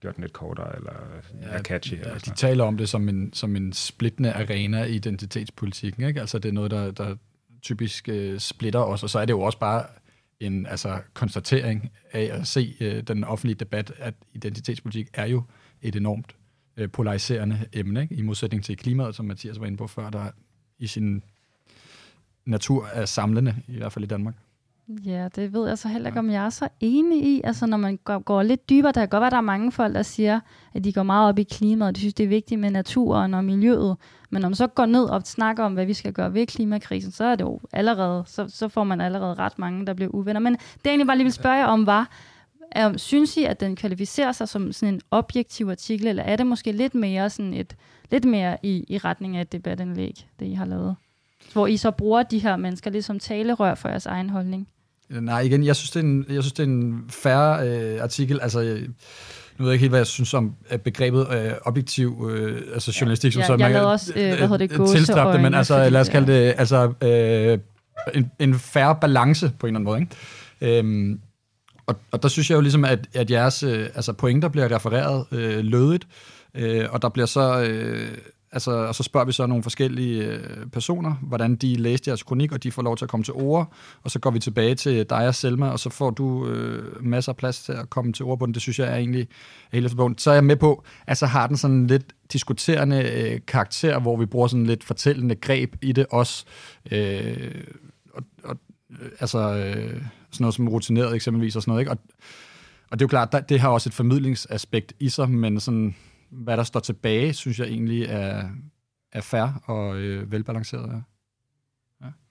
gjort den lidt kortere, eller ja, catchy. Ja, eller de taler om det som en, som en splittende arena i identitetspolitikken. Ikke? Altså det er noget, der, der typisk uh, splitter os, og så er det jo også bare en altså, konstatering af at se uh, den offentlige debat, at identitetspolitik er jo et enormt uh, polariserende emne, ikke? i modsætning til klimaet, som Mathias var inde på før, der i sin natur er samlende, i hvert fald i Danmark. Ja, det ved jeg så heller ikke, om jeg er så enig i. Altså, når man går, går lidt dybere, der kan godt være, at der er mange folk, der siger, at de går meget op i klimaet, og de synes, det er vigtigt med naturen og miljøet. Men når man så går ned og snakker om, hvad vi skal gøre ved klimakrisen, så er det jo allerede, så, så får man allerede ret mange, der bliver uvenner. Men det jeg egentlig bare lige vil spørge jer om, var, er, synes I, at den kvalificerer sig som sådan en objektiv artikel, eller er det måske lidt mere sådan et, lidt mere i, i retning af et debatindlæg, det I har lavet? Hvor I så bruger de her mennesker lidt som talerør for jeres egen holdning? Nej, igen, jeg synes, det er en, jeg synes, det er en færre øh, artikel. Altså, jeg, nu ved jeg ikke helt, hvad jeg synes om begrebet øh, objektiv, øh, altså journalistik. Som ja, sådan, jeg lavede også, øh, hvad hedder det, gåseøjne. men altså, lad os kalde det altså, øh, en, en færre balance på en eller anden måde. Ikke? Øhm, og, og der synes jeg jo ligesom, at, at jeres øh, altså pointer bliver refereret øh, lødigt, øh, og der bliver så... Øh, Altså, og så spørger vi så nogle forskellige øh, personer, hvordan de læste jeres kronik, og de får lov til at komme til ord, og så går vi tilbage til dig og Selma, og så får du øh, masser af plads til at komme til ord på den. Det synes jeg er egentlig helt forbundet. Så er jeg med på, at så har den sådan lidt diskuterende øh, karakter, hvor vi bruger sådan lidt fortællende greb i det også. Øh, og, og, øh, altså øh, sådan noget som rutineret eksempelvis og sådan noget, ikke? Og, og det er jo klart, det har også et formidlingsaspekt i sig, men sådan hvad der står tilbage, synes jeg egentlig er, er fair og øh, velbalanceret. Ja.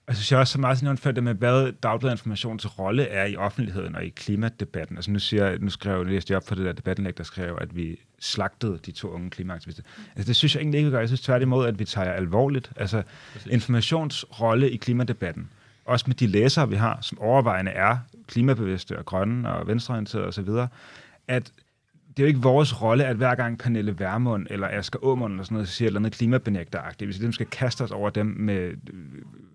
Jeg synes jeg også så meget sådan det med, hvad Dagbladet Informations rolle er i offentligheden og i klimadebatten. Altså nu, siger, nu skrev jeg, læste jeg op for det der debattenlæg, der skrev, at vi slagtede de to unge klimaaktivister. Altså det synes jeg egentlig ikke, vi gør. Jeg synes tværtimod, at vi tager alvorligt. Altså Informations rolle i klimadebatten, også med de læsere, vi har, som overvejende er klimabevidste og grønne og venstreorienterede osv., at det er jo ikke vores rolle, at hver gang Pernille Værmund eller Asger Aumund eller sådan noget siger et eller andet klimabenægteragtigt, hvis vi skal kaste os over dem med, øh,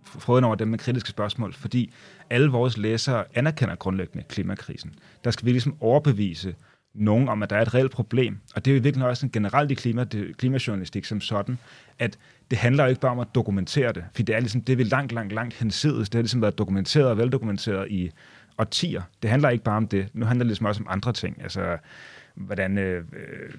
frøden over dem med kritiske spørgsmål, fordi alle vores læsere anerkender grundlæggende klimakrisen. Der skal vi ligesom overbevise nogen om, at der er et reelt problem. Og det er jo virkelig også en generelt i klima, det, klimajournalistik som sådan, at det handler jo ikke bare om at dokumentere det, for det er ligesom det, vi langt, langt, langt hensides. Det har ligesom været dokumenteret og veldokumenteret i årtier. Det handler ikke bare om det. Nu handler det ligesom også om andre ting. Altså, hvordan, øh, øh,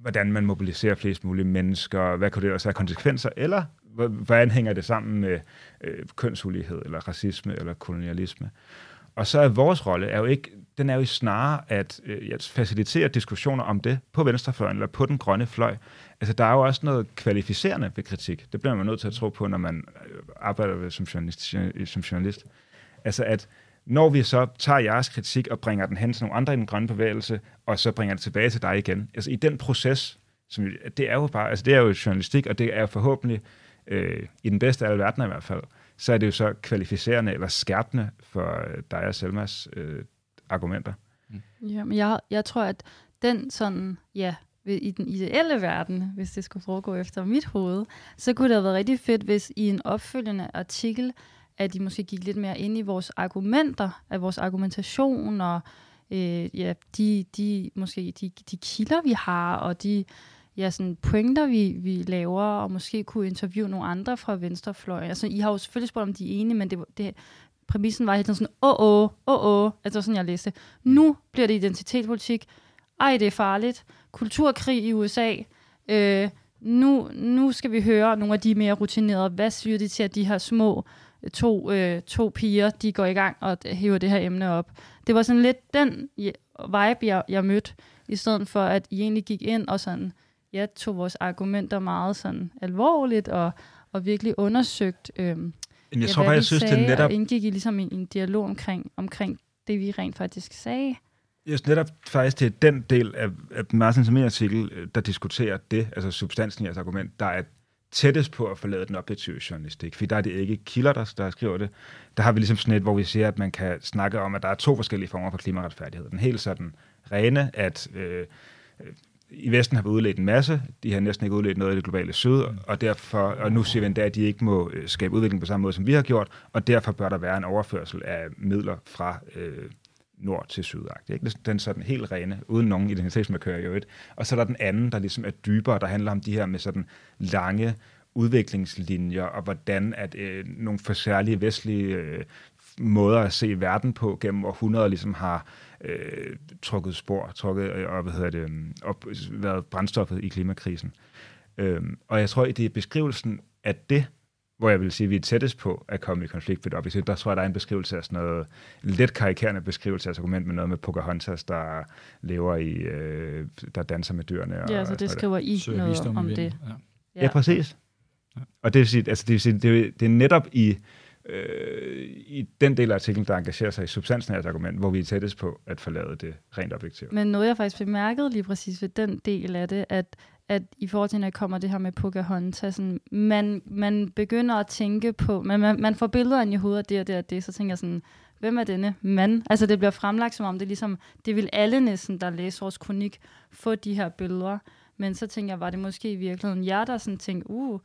hvordan man mobiliserer flest mulige mennesker, hvad kunne det også have konsekvenser, eller hvordan hænger det sammen med øh, kønsulighed, eller racisme, eller kolonialisme. Og så er vores rolle er jo ikke, den er jo snarere at, øh, at facilitere diskussioner om det på venstrefløjen eller på den grønne fløj. Altså, der er jo også noget kvalificerende ved kritik. Det bliver man nødt til at tro på, når man øh, arbejder som journalist. Som journalist. Altså, at når vi så tager jeres kritik og bringer den hen til nogle andre i den grønne bevægelse, og så bringer det tilbage til dig igen. Altså i den proces, som, det er jo bare, altså det er jo journalistik, og det er forhåbentlig, øh, i den bedste af alle verdener i hvert fald, så er det jo så kvalificerende eller skærpende for øh, dig og Selmas øh, argumenter. Mm. Ja, men jeg, jeg tror, at den sådan, ja, i den ideelle verden, hvis det skulle foregå efter mit hoved, så kunne det have været rigtig fedt, hvis i en opfølgende artikel, at de måske gik lidt mere ind i vores argumenter, af vores argumentation, og øh, ja, de, de, måske de, de kilder, vi har, og de ja, sådan pointer, vi, vi laver, og måske kunne interviewe nogle andre fra venstrefløjen. Altså, I har jo selvfølgelig spurgt, om de er enige, men det, det, præmissen var helt sådan, åh, åh, åh, åh, altså sådan, jeg læste. Nu bliver det identitetspolitik. Ej, det er farligt. Kulturkrig i USA. Øh, nu, nu skal vi høre nogle af de mere rutinerede. Hvad siger de til, at de her små to, øh, to piger, de går i gang og hæver det her emne op. Det var sådan lidt den vibe, jeg, jeg mødte, i stedet for at I egentlig gik ind og sådan, ja, tog vores argumenter meget sådan alvorligt og, og virkelig undersøgt, øh, jeg ja, tror bare, jeg synes, sagde, det netop... og indgik I ligesom en, en dialog omkring, omkring det, vi rent faktisk sagde. Jeg synes netop faktisk, det er den del af, af Martins artikel, øh, der diskuterer det, altså substansen i jeres argument, der er tættest på at forlade den objektive journalistik, for der er det ikke kilder, der, der skriver det. Der har vi ligesom sådan et, hvor vi siger, at man kan snakke om, at der er to forskellige former for klimaretfærdighed. Den helt sådan rene, at øh, i Vesten har vi udledt en masse, de har næsten ikke udledt noget i det globale syd, og, derfor, og nu siger vi endda, at de ikke må øh, skabe udvikling på samme måde, som vi har gjort, og derfor bør der være en overførsel af midler fra øh, nord til syd. Ikke? Ligesom den sådan helt rene, uden nogen identitetsmarkører i øvrigt. Og så er der den anden, der ligesom er dybere, der handler om de her med sådan lange udviklingslinjer, og hvordan at øh, nogle for særlige vestlige øh, måder at se verden på gennem århundreder ligesom har øh, trukket spor, trukket øh, og hvad hedder det, øh, op, været brændstoffet i klimakrisen. Øh, og jeg tror, at det er beskrivelsen af det, hvor jeg vil sige, at vi er tættest på at komme i konflikt ved det objektiv. Der tror jeg, der er en beskrivelse af sådan noget, en lidt karikerende beskrivelse af argument med noget med Pocahontas, der lever i, øh, der danser med dyrene. Ja, og, så det skriver I noget om, om det. Ja. Ja. ja, præcis. Ja. Og det vil sige, altså det, vil sige, det, det er netop i, øh, i den del af artiklen, der engagerer sig i substansen af et argument, hvor vi er tættest på at forlade det rent objektivt. Men noget, jeg faktisk bemærkede lige præcis ved den del af det, at at i forhold til, når jeg kommer det her med Pocahontas, sådan, man, man begynder at tænke på, man, man, man får billeder ind i hovedet af det og det og det, så tænker jeg sådan, hvem er denne mand? Altså det bliver fremlagt som om, det er ligesom, det vil alle næsten, der læser vores kronik, få de her billeder. Men så tænker jeg, var det måske i virkeligheden jer, der sådan tænkte, uh,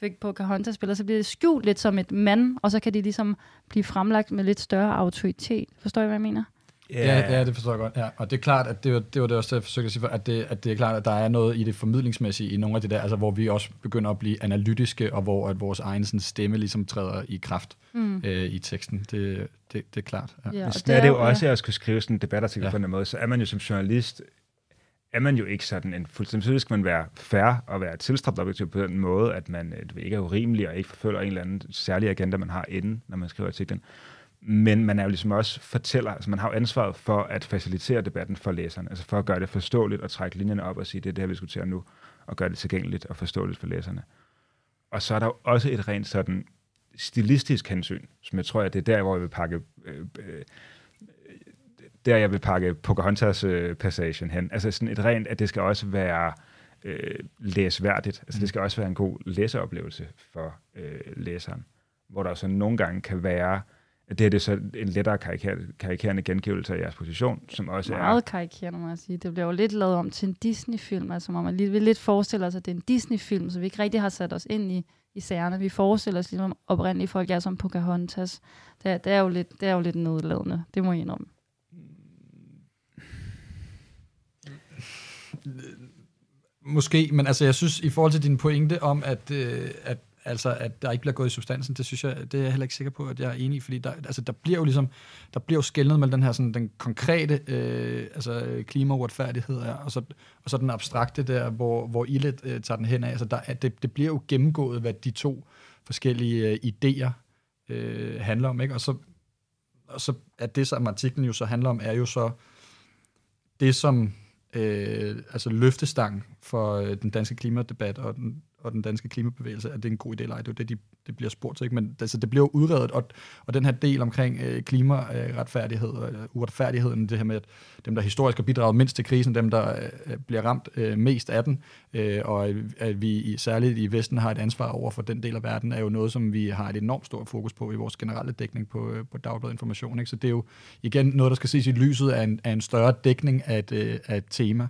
fik Pocahontas spiller, så bliver det skjult lidt som et mand, og så kan de ligesom blive fremlagt med lidt større autoritet. Forstår I, hvad jeg mener? Yeah. Ja, ja, det forstår jeg godt. Ja. Og det er klart, at det var det, var det også, jeg forsøgte at sige, at det, at det er klart, at der er noget i det formidlingsmæssige i nogle af de der, altså hvor vi også begynder at blive analytiske, og hvor at vores egen sådan, stemme ligesom træder i kraft mm. øh, i teksten. Det, det, det er klart. Ja. Ja, og det er det jo også, at jeg skulle skrive sådan en debatartikel ja. på en måde, så er man jo som journalist er man jo ikke sådan en fuldstændig... Så skal man være fair og være tilstræbt objektiv på den måde, at man øh, ikke er urimelig og ikke forfølger en eller anden særlig agenda, man har inden, når man skriver artiklen. Men man er jo ligesom også fortæller, altså man har jo ansvaret for at facilitere debatten for læserne, altså for at gøre det forståeligt og trække linjerne op og sige, det er det her, vi diskuterer nu, og gøre det tilgængeligt og forståeligt for læserne. Og så er der jo også et rent sådan stilistisk hensyn, som jeg tror, at det er der, hvor jeg vil pakke øh, øh, der jeg vil pakke Pocahontas-passagen hen. Altså sådan et rent, at det skal også være øh, læsværdigt. Altså det skal også være en god læseoplevelse for øh, læseren. Hvor der så nogle gange kan være det her det er så en lettere karikerende gengivelse af jeres position, som også Meget er... Meget karikerende, må jeg sige. Det bliver jo lidt lavet om til en Disney-film, altså man lige vil lidt forestille sig, at det er en Disney-film, så vi ikke rigtig har sat os ind i, i sagerne. Vi forestiller os ligesom oprindelige folk er som Pocahontas. Det er, det er, jo, lidt, det er jo lidt nedladende, det må jeg indrømme. Måske, men altså jeg synes, i forhold til din pointe om, at, øh, at altså at der ikke bliver gået i substansen, det synes jeg, det er jeg heller ikke sikker på, at jeg er enig i, fordi der, altså, der bliver jo ligesom, der bliver jo skældnet mellem den her sådan, den konkrete øh, altså øh, klimauretfærdighed og så, og så den abstrakte der, hvor, hvor Illet øh, tager den hen af. Altså der, det, det bliver jo gennemgået, hvad de to forskellige øh, idéer øh, handler om, ikke? Og så, og så at det, som artiklen jo så handler om, er jo så det, som øh, altså løftestang for øh, den danske klimadebat og den og den danske klimabevægelse, at det er en god idé eller ej. Det er jo det, de, det bliver spurgt til. Ikke? Men altså, det bliver jo udredet, og, og den her del omkring øh, klimaretfærdighed og øh, uretfærdigheden, det her med, at dem, der historisk har bidraget mindst til krisen, dem, der øh, bliver ramt øh, mest af den, øh, og at vi i, særligt i Vesten har et ansvar over for den del af verden, er jo noget, som vi har et enormt stort fokus på i vores generelle dækning på, øh, på Dagbladet Information. Ikke? Så det er jo igen noget, der skal ses i lyset af en, af en større dækning af et, øh, af et tema.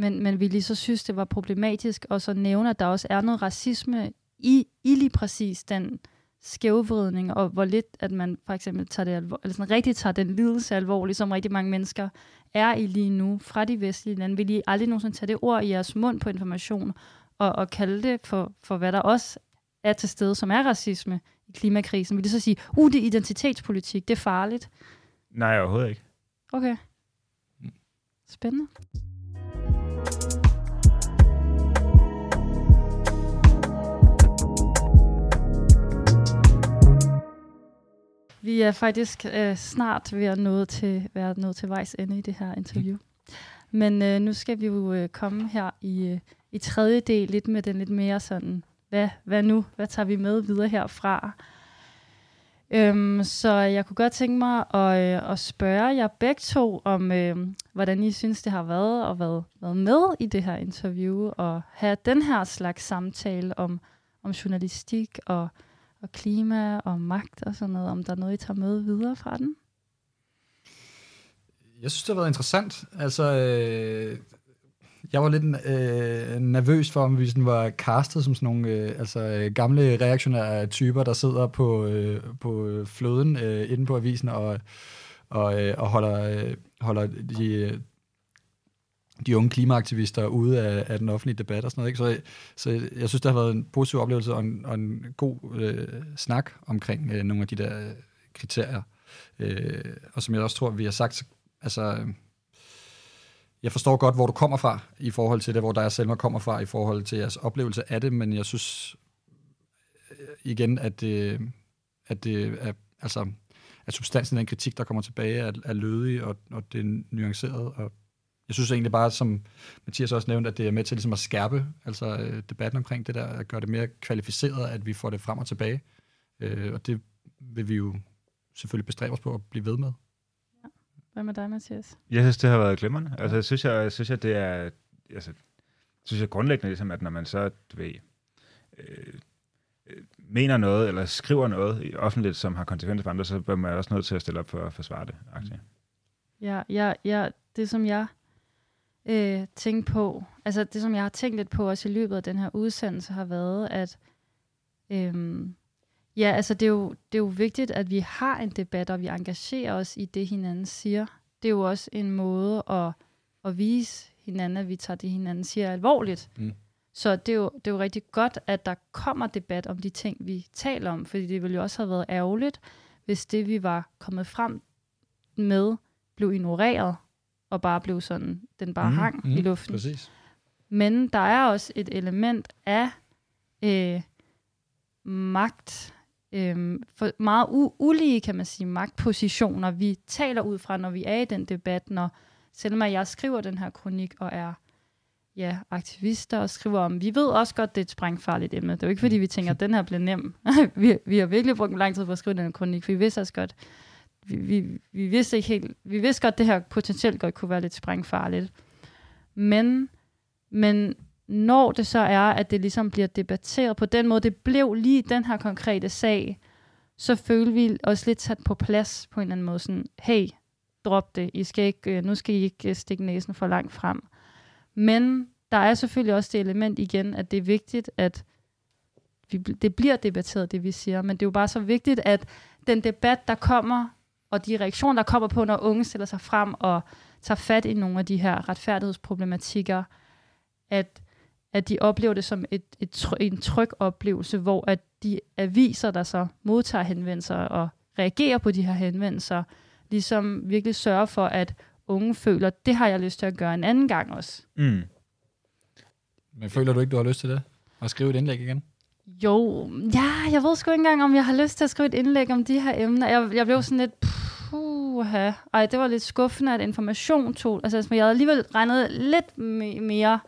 Men, men vi lige så synes, det var problematisk og så nævne, at der også er noget racisme i, i lige præcis den skævvridning, og hvor lidt, at man for eksempel tager det alvor, eller sådan rigtig tager den lidelse alvorligt, som rigtig mange mennesker er i lige nu fra de vestlige lande. Vil I aldrig nogensinde tage det ord i jeres mund på information, og, og kalde det for, for, hvad der også er til stede, som er racisme i klimakrisen? Vil det så sige, uh, det er identitetspolitik, det er farligt? Nej, overhovedet ikke. Okay. Spændende. Vi er faktisk øh, snart ved at nå til, være nået til vejs ende i det her interview. Men øh, nu skal vi jo øh, komme her i, øh, i tredje del, lidt med den lidt mere sådan, hvad, hvad nu? Hvad tager vi med videre herfra? Øhm, så jeg kunne godt tænke mig at, øh, at spørge jer begge to om, øh, hvordan I synes, det har været at være, være med i det her interview, og have den her slags samtale om, om journalistik og og klima og magt og sådan noget, om der er noget, I tager med videre fra den? Jeg synes, det har været interessant. Altså, øh, jeg var lidt øh, nervøs for, om vi sådan var castet som sådan nogle øh, altså, gamle reaktionære typer, der sidder på, øh, på fløden øh, inde på avisen og, og, øh, og holder, øh, holder de øh, de unge klimaaktivister ude af, af den offentlige debat og sådan noget. Ikke? Så, så jeg synes, det har været en positiv oplevelse og en, og en god øh, snak omkring øh, nogle af de der kriterier. Øh, og som jeg også tror, vi har sagt, altså, jeg forstår godt, hvor du kommer fra i forhold til det, hvor der er Selma kommer fra i forhold til jeres oplevelse af det, men jeg synes, øh, igen, at det, at det er, altså, at substansen af den kritik, der kommer tilbage, er, er lødig, og, og det er nuanceret, og jeg synes egentlig bare, som Mathias også nævnte, at det er med til ligesom at skærpe altså, øh, debatten omkring det der, at gøre det mere kvalificeret, at vi får det frem og tilbage. Øh, og det vil vi jo selvfølgelig bestræbe os på at blive ved med. Ja. Hvad med dig, Mathias? Jeg synes, det har været glimrende. Altså, jeg synes, jeg, jeg synes, at det er... Altså, synes jeg grundlæggende, ligesom, at når man så, du ved, øh, øh, mener noget, eller skriver noget i offentligt, som har konsekvenser for andre, så bør man også nødt til at stille op for at forsvare det. Aktivt. Ja, ja, ja, det som jeg øh, tænke på, altså det som jeg har tænkt lidt på også i løbet af den her udsendelse, har været, at øh, ja, altså det er, jo, det er jo vigtigt, at vi har en debat, og vi engagerer os i det, hinanden siger. Det er jo også en måde at, at vise hinanden, at vi tager det, hinanden siger alvorligt. Mm. Så det er, jo, det er jo rigtig godt, at der kommer debat om de ting, vi taler om, fordi det ville jo også have været ærgerligt, hvis det, vi var kommet frem med, blev ignoreret, og bare blev sådan, den bare mm, hang mm, i luften. Præcis. Men der er også et element af øh, magt, øh, for meget u- ulige, kan man sige, magtpositioner, vi taler ud fra, når vi er i den debat, når selvom jeg skriver den her kronik og er ja, aktivister og skriver om, vi ved også godt, det er et sprængfarligt emne. Det er jo ikke, fordi vi tænker, at den her bliver nem. vi, vi har virkelig brugt lang tid på at skrive den her kronik, for vi vidste også godt, vi, vi, vi vidste ikke helt, vi vidste godt, at det her potentielt godt kunne være lidt sprængfarligt. Men, men når det så er, at det ligesom bliver debatteret på den måde, det blev lige den her konkrete sag, så føler vi os lidt sat på plads på en eller anden måde. Sådan, hey, drop det. I skal ikke, øh, nu skal I ikke øh, stikke næsen for langt frem. Men der er selvfølgelig også det element igen, at det er vigtigt, at vi, det bliver debatteret, det vi siger. Men det er jo bare så vigtigt, at den debat, der kommer og de reaktioner, der kommer på, når unge stiller sig frem og tager fat i nogle af de her retfærdighedsproblematikker, at, at de oplever det som et, et, en tryg oplevelse, hvor at de aviser, der så modtager henvendelser og reagerer på de her henvendelser, ligesom virkelig sørger for, at unge føler, det har jeg lyst til at gøre en anden gang også. Mm. Men føler du ikke, du har lyst til det? At skrive et indlæg igen? Jo, ja, jeg ved sgu ikke engang, om jeg har lyst til at skrive et indlæg om de her emner. Jeg, jeg blev sådan lidt, uha, ej, det var lidt skuffende, at information tog, altså jeg havde alligevel regnet lidt mere,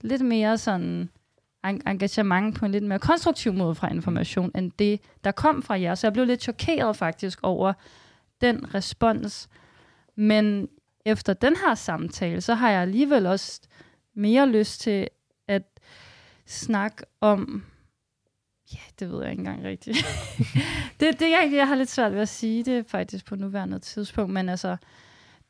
lidt mere sådan engagement på en lidt mere konstruktiv måde fra information, end det, der kom fra jer. Så jeg blev lidt chokeret faktisk over den respons. Men efter den her samtale, så har jeg alligevel også mere lyst til at snakke om Ja, det ved jeg ikke engang rigtigt. det, det jeg, jeg har lidt svært ved at sige det faktisk på nuværende tidspunkt, men altså,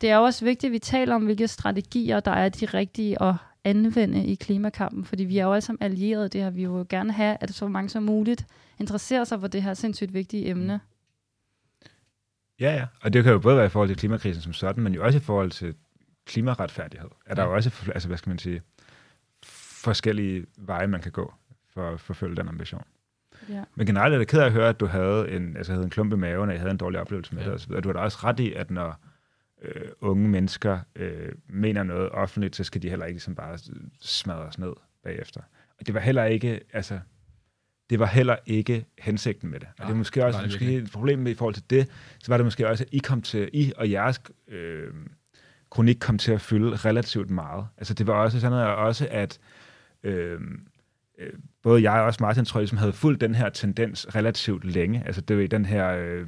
det er også vigtigt, at vi taler om, hvilke strategier, der er de rigtige at anvende i klimakampen, fordi vi er jo alle sammen allierede det her. Vi vil jo gerne have, at så mange som muligt interesserer sig for det her sindssygt vigtige emne. Ja, ja. Og det kan jo både være i forhold til klimakrisen som sådan, men jo også i forhold til klimaretfærdighed. Er der jo også, altså hvad skal man sige, forskellige veje, man kan gå for at forfølge den ambition. Ja. Men generelt er det ked af at høre, at du havde en, altså havde en klump i maven, og jeg havde en dårlig oplevelse med ja. det. Og du har da også ret i, at når øh, unge mennesker øh, mener noget offentligt, så skal de heller ikke ligesom bare smadres ned bagefter. Og det var heller ikke, altså, det var heller ikke hensigten med det. Og ja, det er måske også det måske et problem med i forhold til det, så var det måske også, at I kom til, I og jeres øh, kronik kom til at fylde relativt meget. Altså det var også sådan noget, også at øh, øh, både jeg og også Martin, tror jeg, som havde fulgt den her tendens relativt længe. Altså det var i den her... Øh,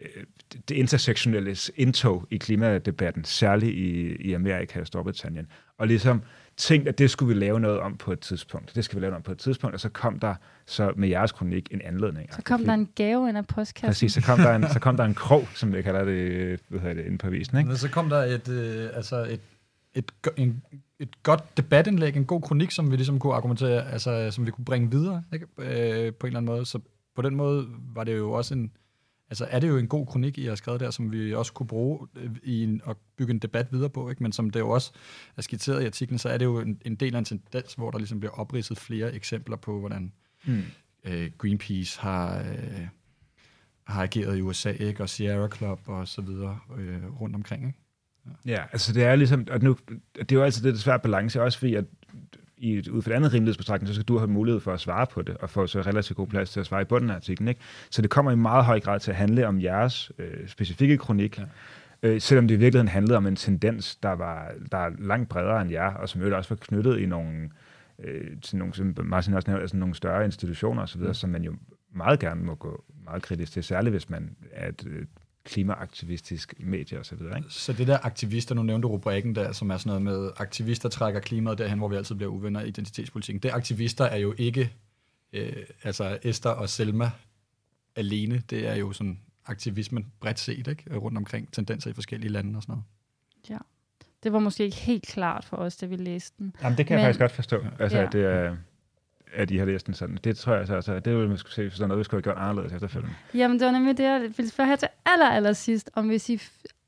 øh, det intersektionelle indtog i klimadebatten, særligt i, i Amerika og Storbritannien. Og ligesom tænkt, at det skulle vi lave noget om på et tidspunkt. Det skal vi lave noget om på et tidspunkt, og så kom der så med jeres kronik en anledning. Så kom der en gave ind af postkassen. Præcis, så kom der en, så kom der en krog, som vi kalder det, hvad hedder det inde på avisen. Ikke? Men så kom der et, øh, altså et, et, en, et godt debatindlæg, en god kronik, som vi ligesom kunne argumentere, altså som vi kunne bringe videre ikke? Øh, på en eller anden måde. Så på den måde var det jo også en, altså er det jo en god kronik, I har skrevet der, som vi også kunne bruge øh, i en, at bygge en debat videre på, ikke? men som det jo også er skitseret i artiklen, så er det jo en, en del af en tendens, hvor der ligesom bliver opridset flere eksempler på, hvordan mm. øh, Greenpeace har, øh, har ageret i USA, ikke? og Sierra Club og så videre øh, rundt omkring. Ikke? Ja. altså det er ligesom, og nu, det er jo altid det, der svært balance, også fordi, at i ud fra et andet rimelighedsbetragtning, så skal du have mulighed for at svare på det, og få så relativt god plads til at svare i bunden af artiklen. Ikke? Så det kommer i meget høj grad til at handle om jeres øh, specifikke kronik, ja. øh, selvom det i virkeligheden handlede om en tendens, der var der er langt bredere end jer, og som jo også var knyttet i nogle, øh, til nogle, som Martin også nævnte, altså nogle større institutioner osv., mm. som man jo meget gerne må gå meget kritisk til, særligt hvis man er et øh, klimaaktivistisk medie osv. Så, ikke? så det der aktivister, nu nævnte rubrikken der, som er sådan noget med, aktivister trækker klimaet derhen, hvor vi altid bliver uvenner i identitetspolitikken. Det aktivister er jo ikke, øh, altså Esther og Selma alene, det er jo sådan aktivismen bredt set, ikke? rundt omkring tendenser i forskellige lande og sådan noget. Ja. Det var måske ikke helt klart for os, da vi læste den. Jamen, det kan Men, jeg faktisk godt forstå. Altså, ja. det er at I har læst den sådan. Det tror jeg altså, altså det ville man skulle se, sådan noget, vi skulle have gjort anderledes efterfølgende. Jamen, det var nemlig det, jeg ville spørge her til aller, aller sidst, om hvis I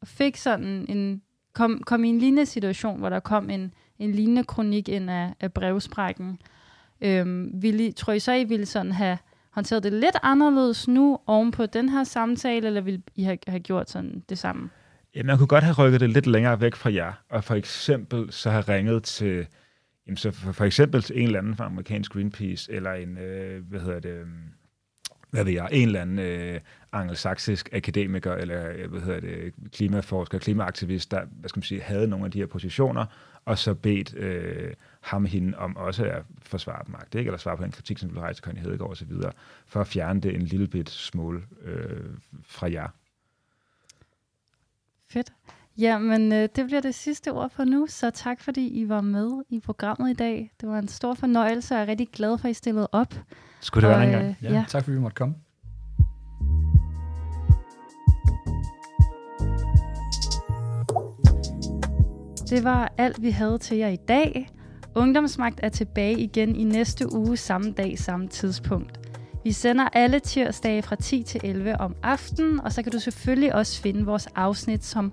fik sådan en, kom, kom i en lignende situation, hvor der kom en, en lignende kronik ind af, af brevsprækken, øhm, ville I, tror I så, I ville sådan have håndteret det lidt anderledes nu oven på den her samtale, eller ville I have, have gjort sådan det samme? Ja, man kunne godt have rykket det lidt længere væk fra jer, og for eksempel så have ringet til Jamen, så for, for eksempel en eller anden fra amerikansk Greenpeace, eller en, øh, hvad hedder det, øh, hvad ved jeg, en eller anden øh, angelsaksisk akademiker, eller øh, hvad hedder det, klimaforsker, klimaaktivist, der, hvad skal man sige, havde nogle af de her positioner, og så bedt øh, ham hende om også at forsvare dem, ikke? eller svare på den kritik, som blev rejst til Connie Hedegaard osv., for at fjerne det en lille bit smule øh, fra jer. Fedt. Jamen, øh, det bliver det sidste ord for nu, så tak fordi I var med i programmet i dag. Det var en stor fornøjelse, og jeg er rigtig glad for, at I stillede op. Skulle det og, være en gang? Ja, ja, tak fordi vi måtte komme. Det var alt, vi havde til jer i dag. Ungdomsmagt er tilbage igen i næste uge, samme dag, samme tidspunkt. Vi sender alle tirsdage fra 10 til 11 om aftenen, og så kan du selvfølgelig også finde vores afsnit som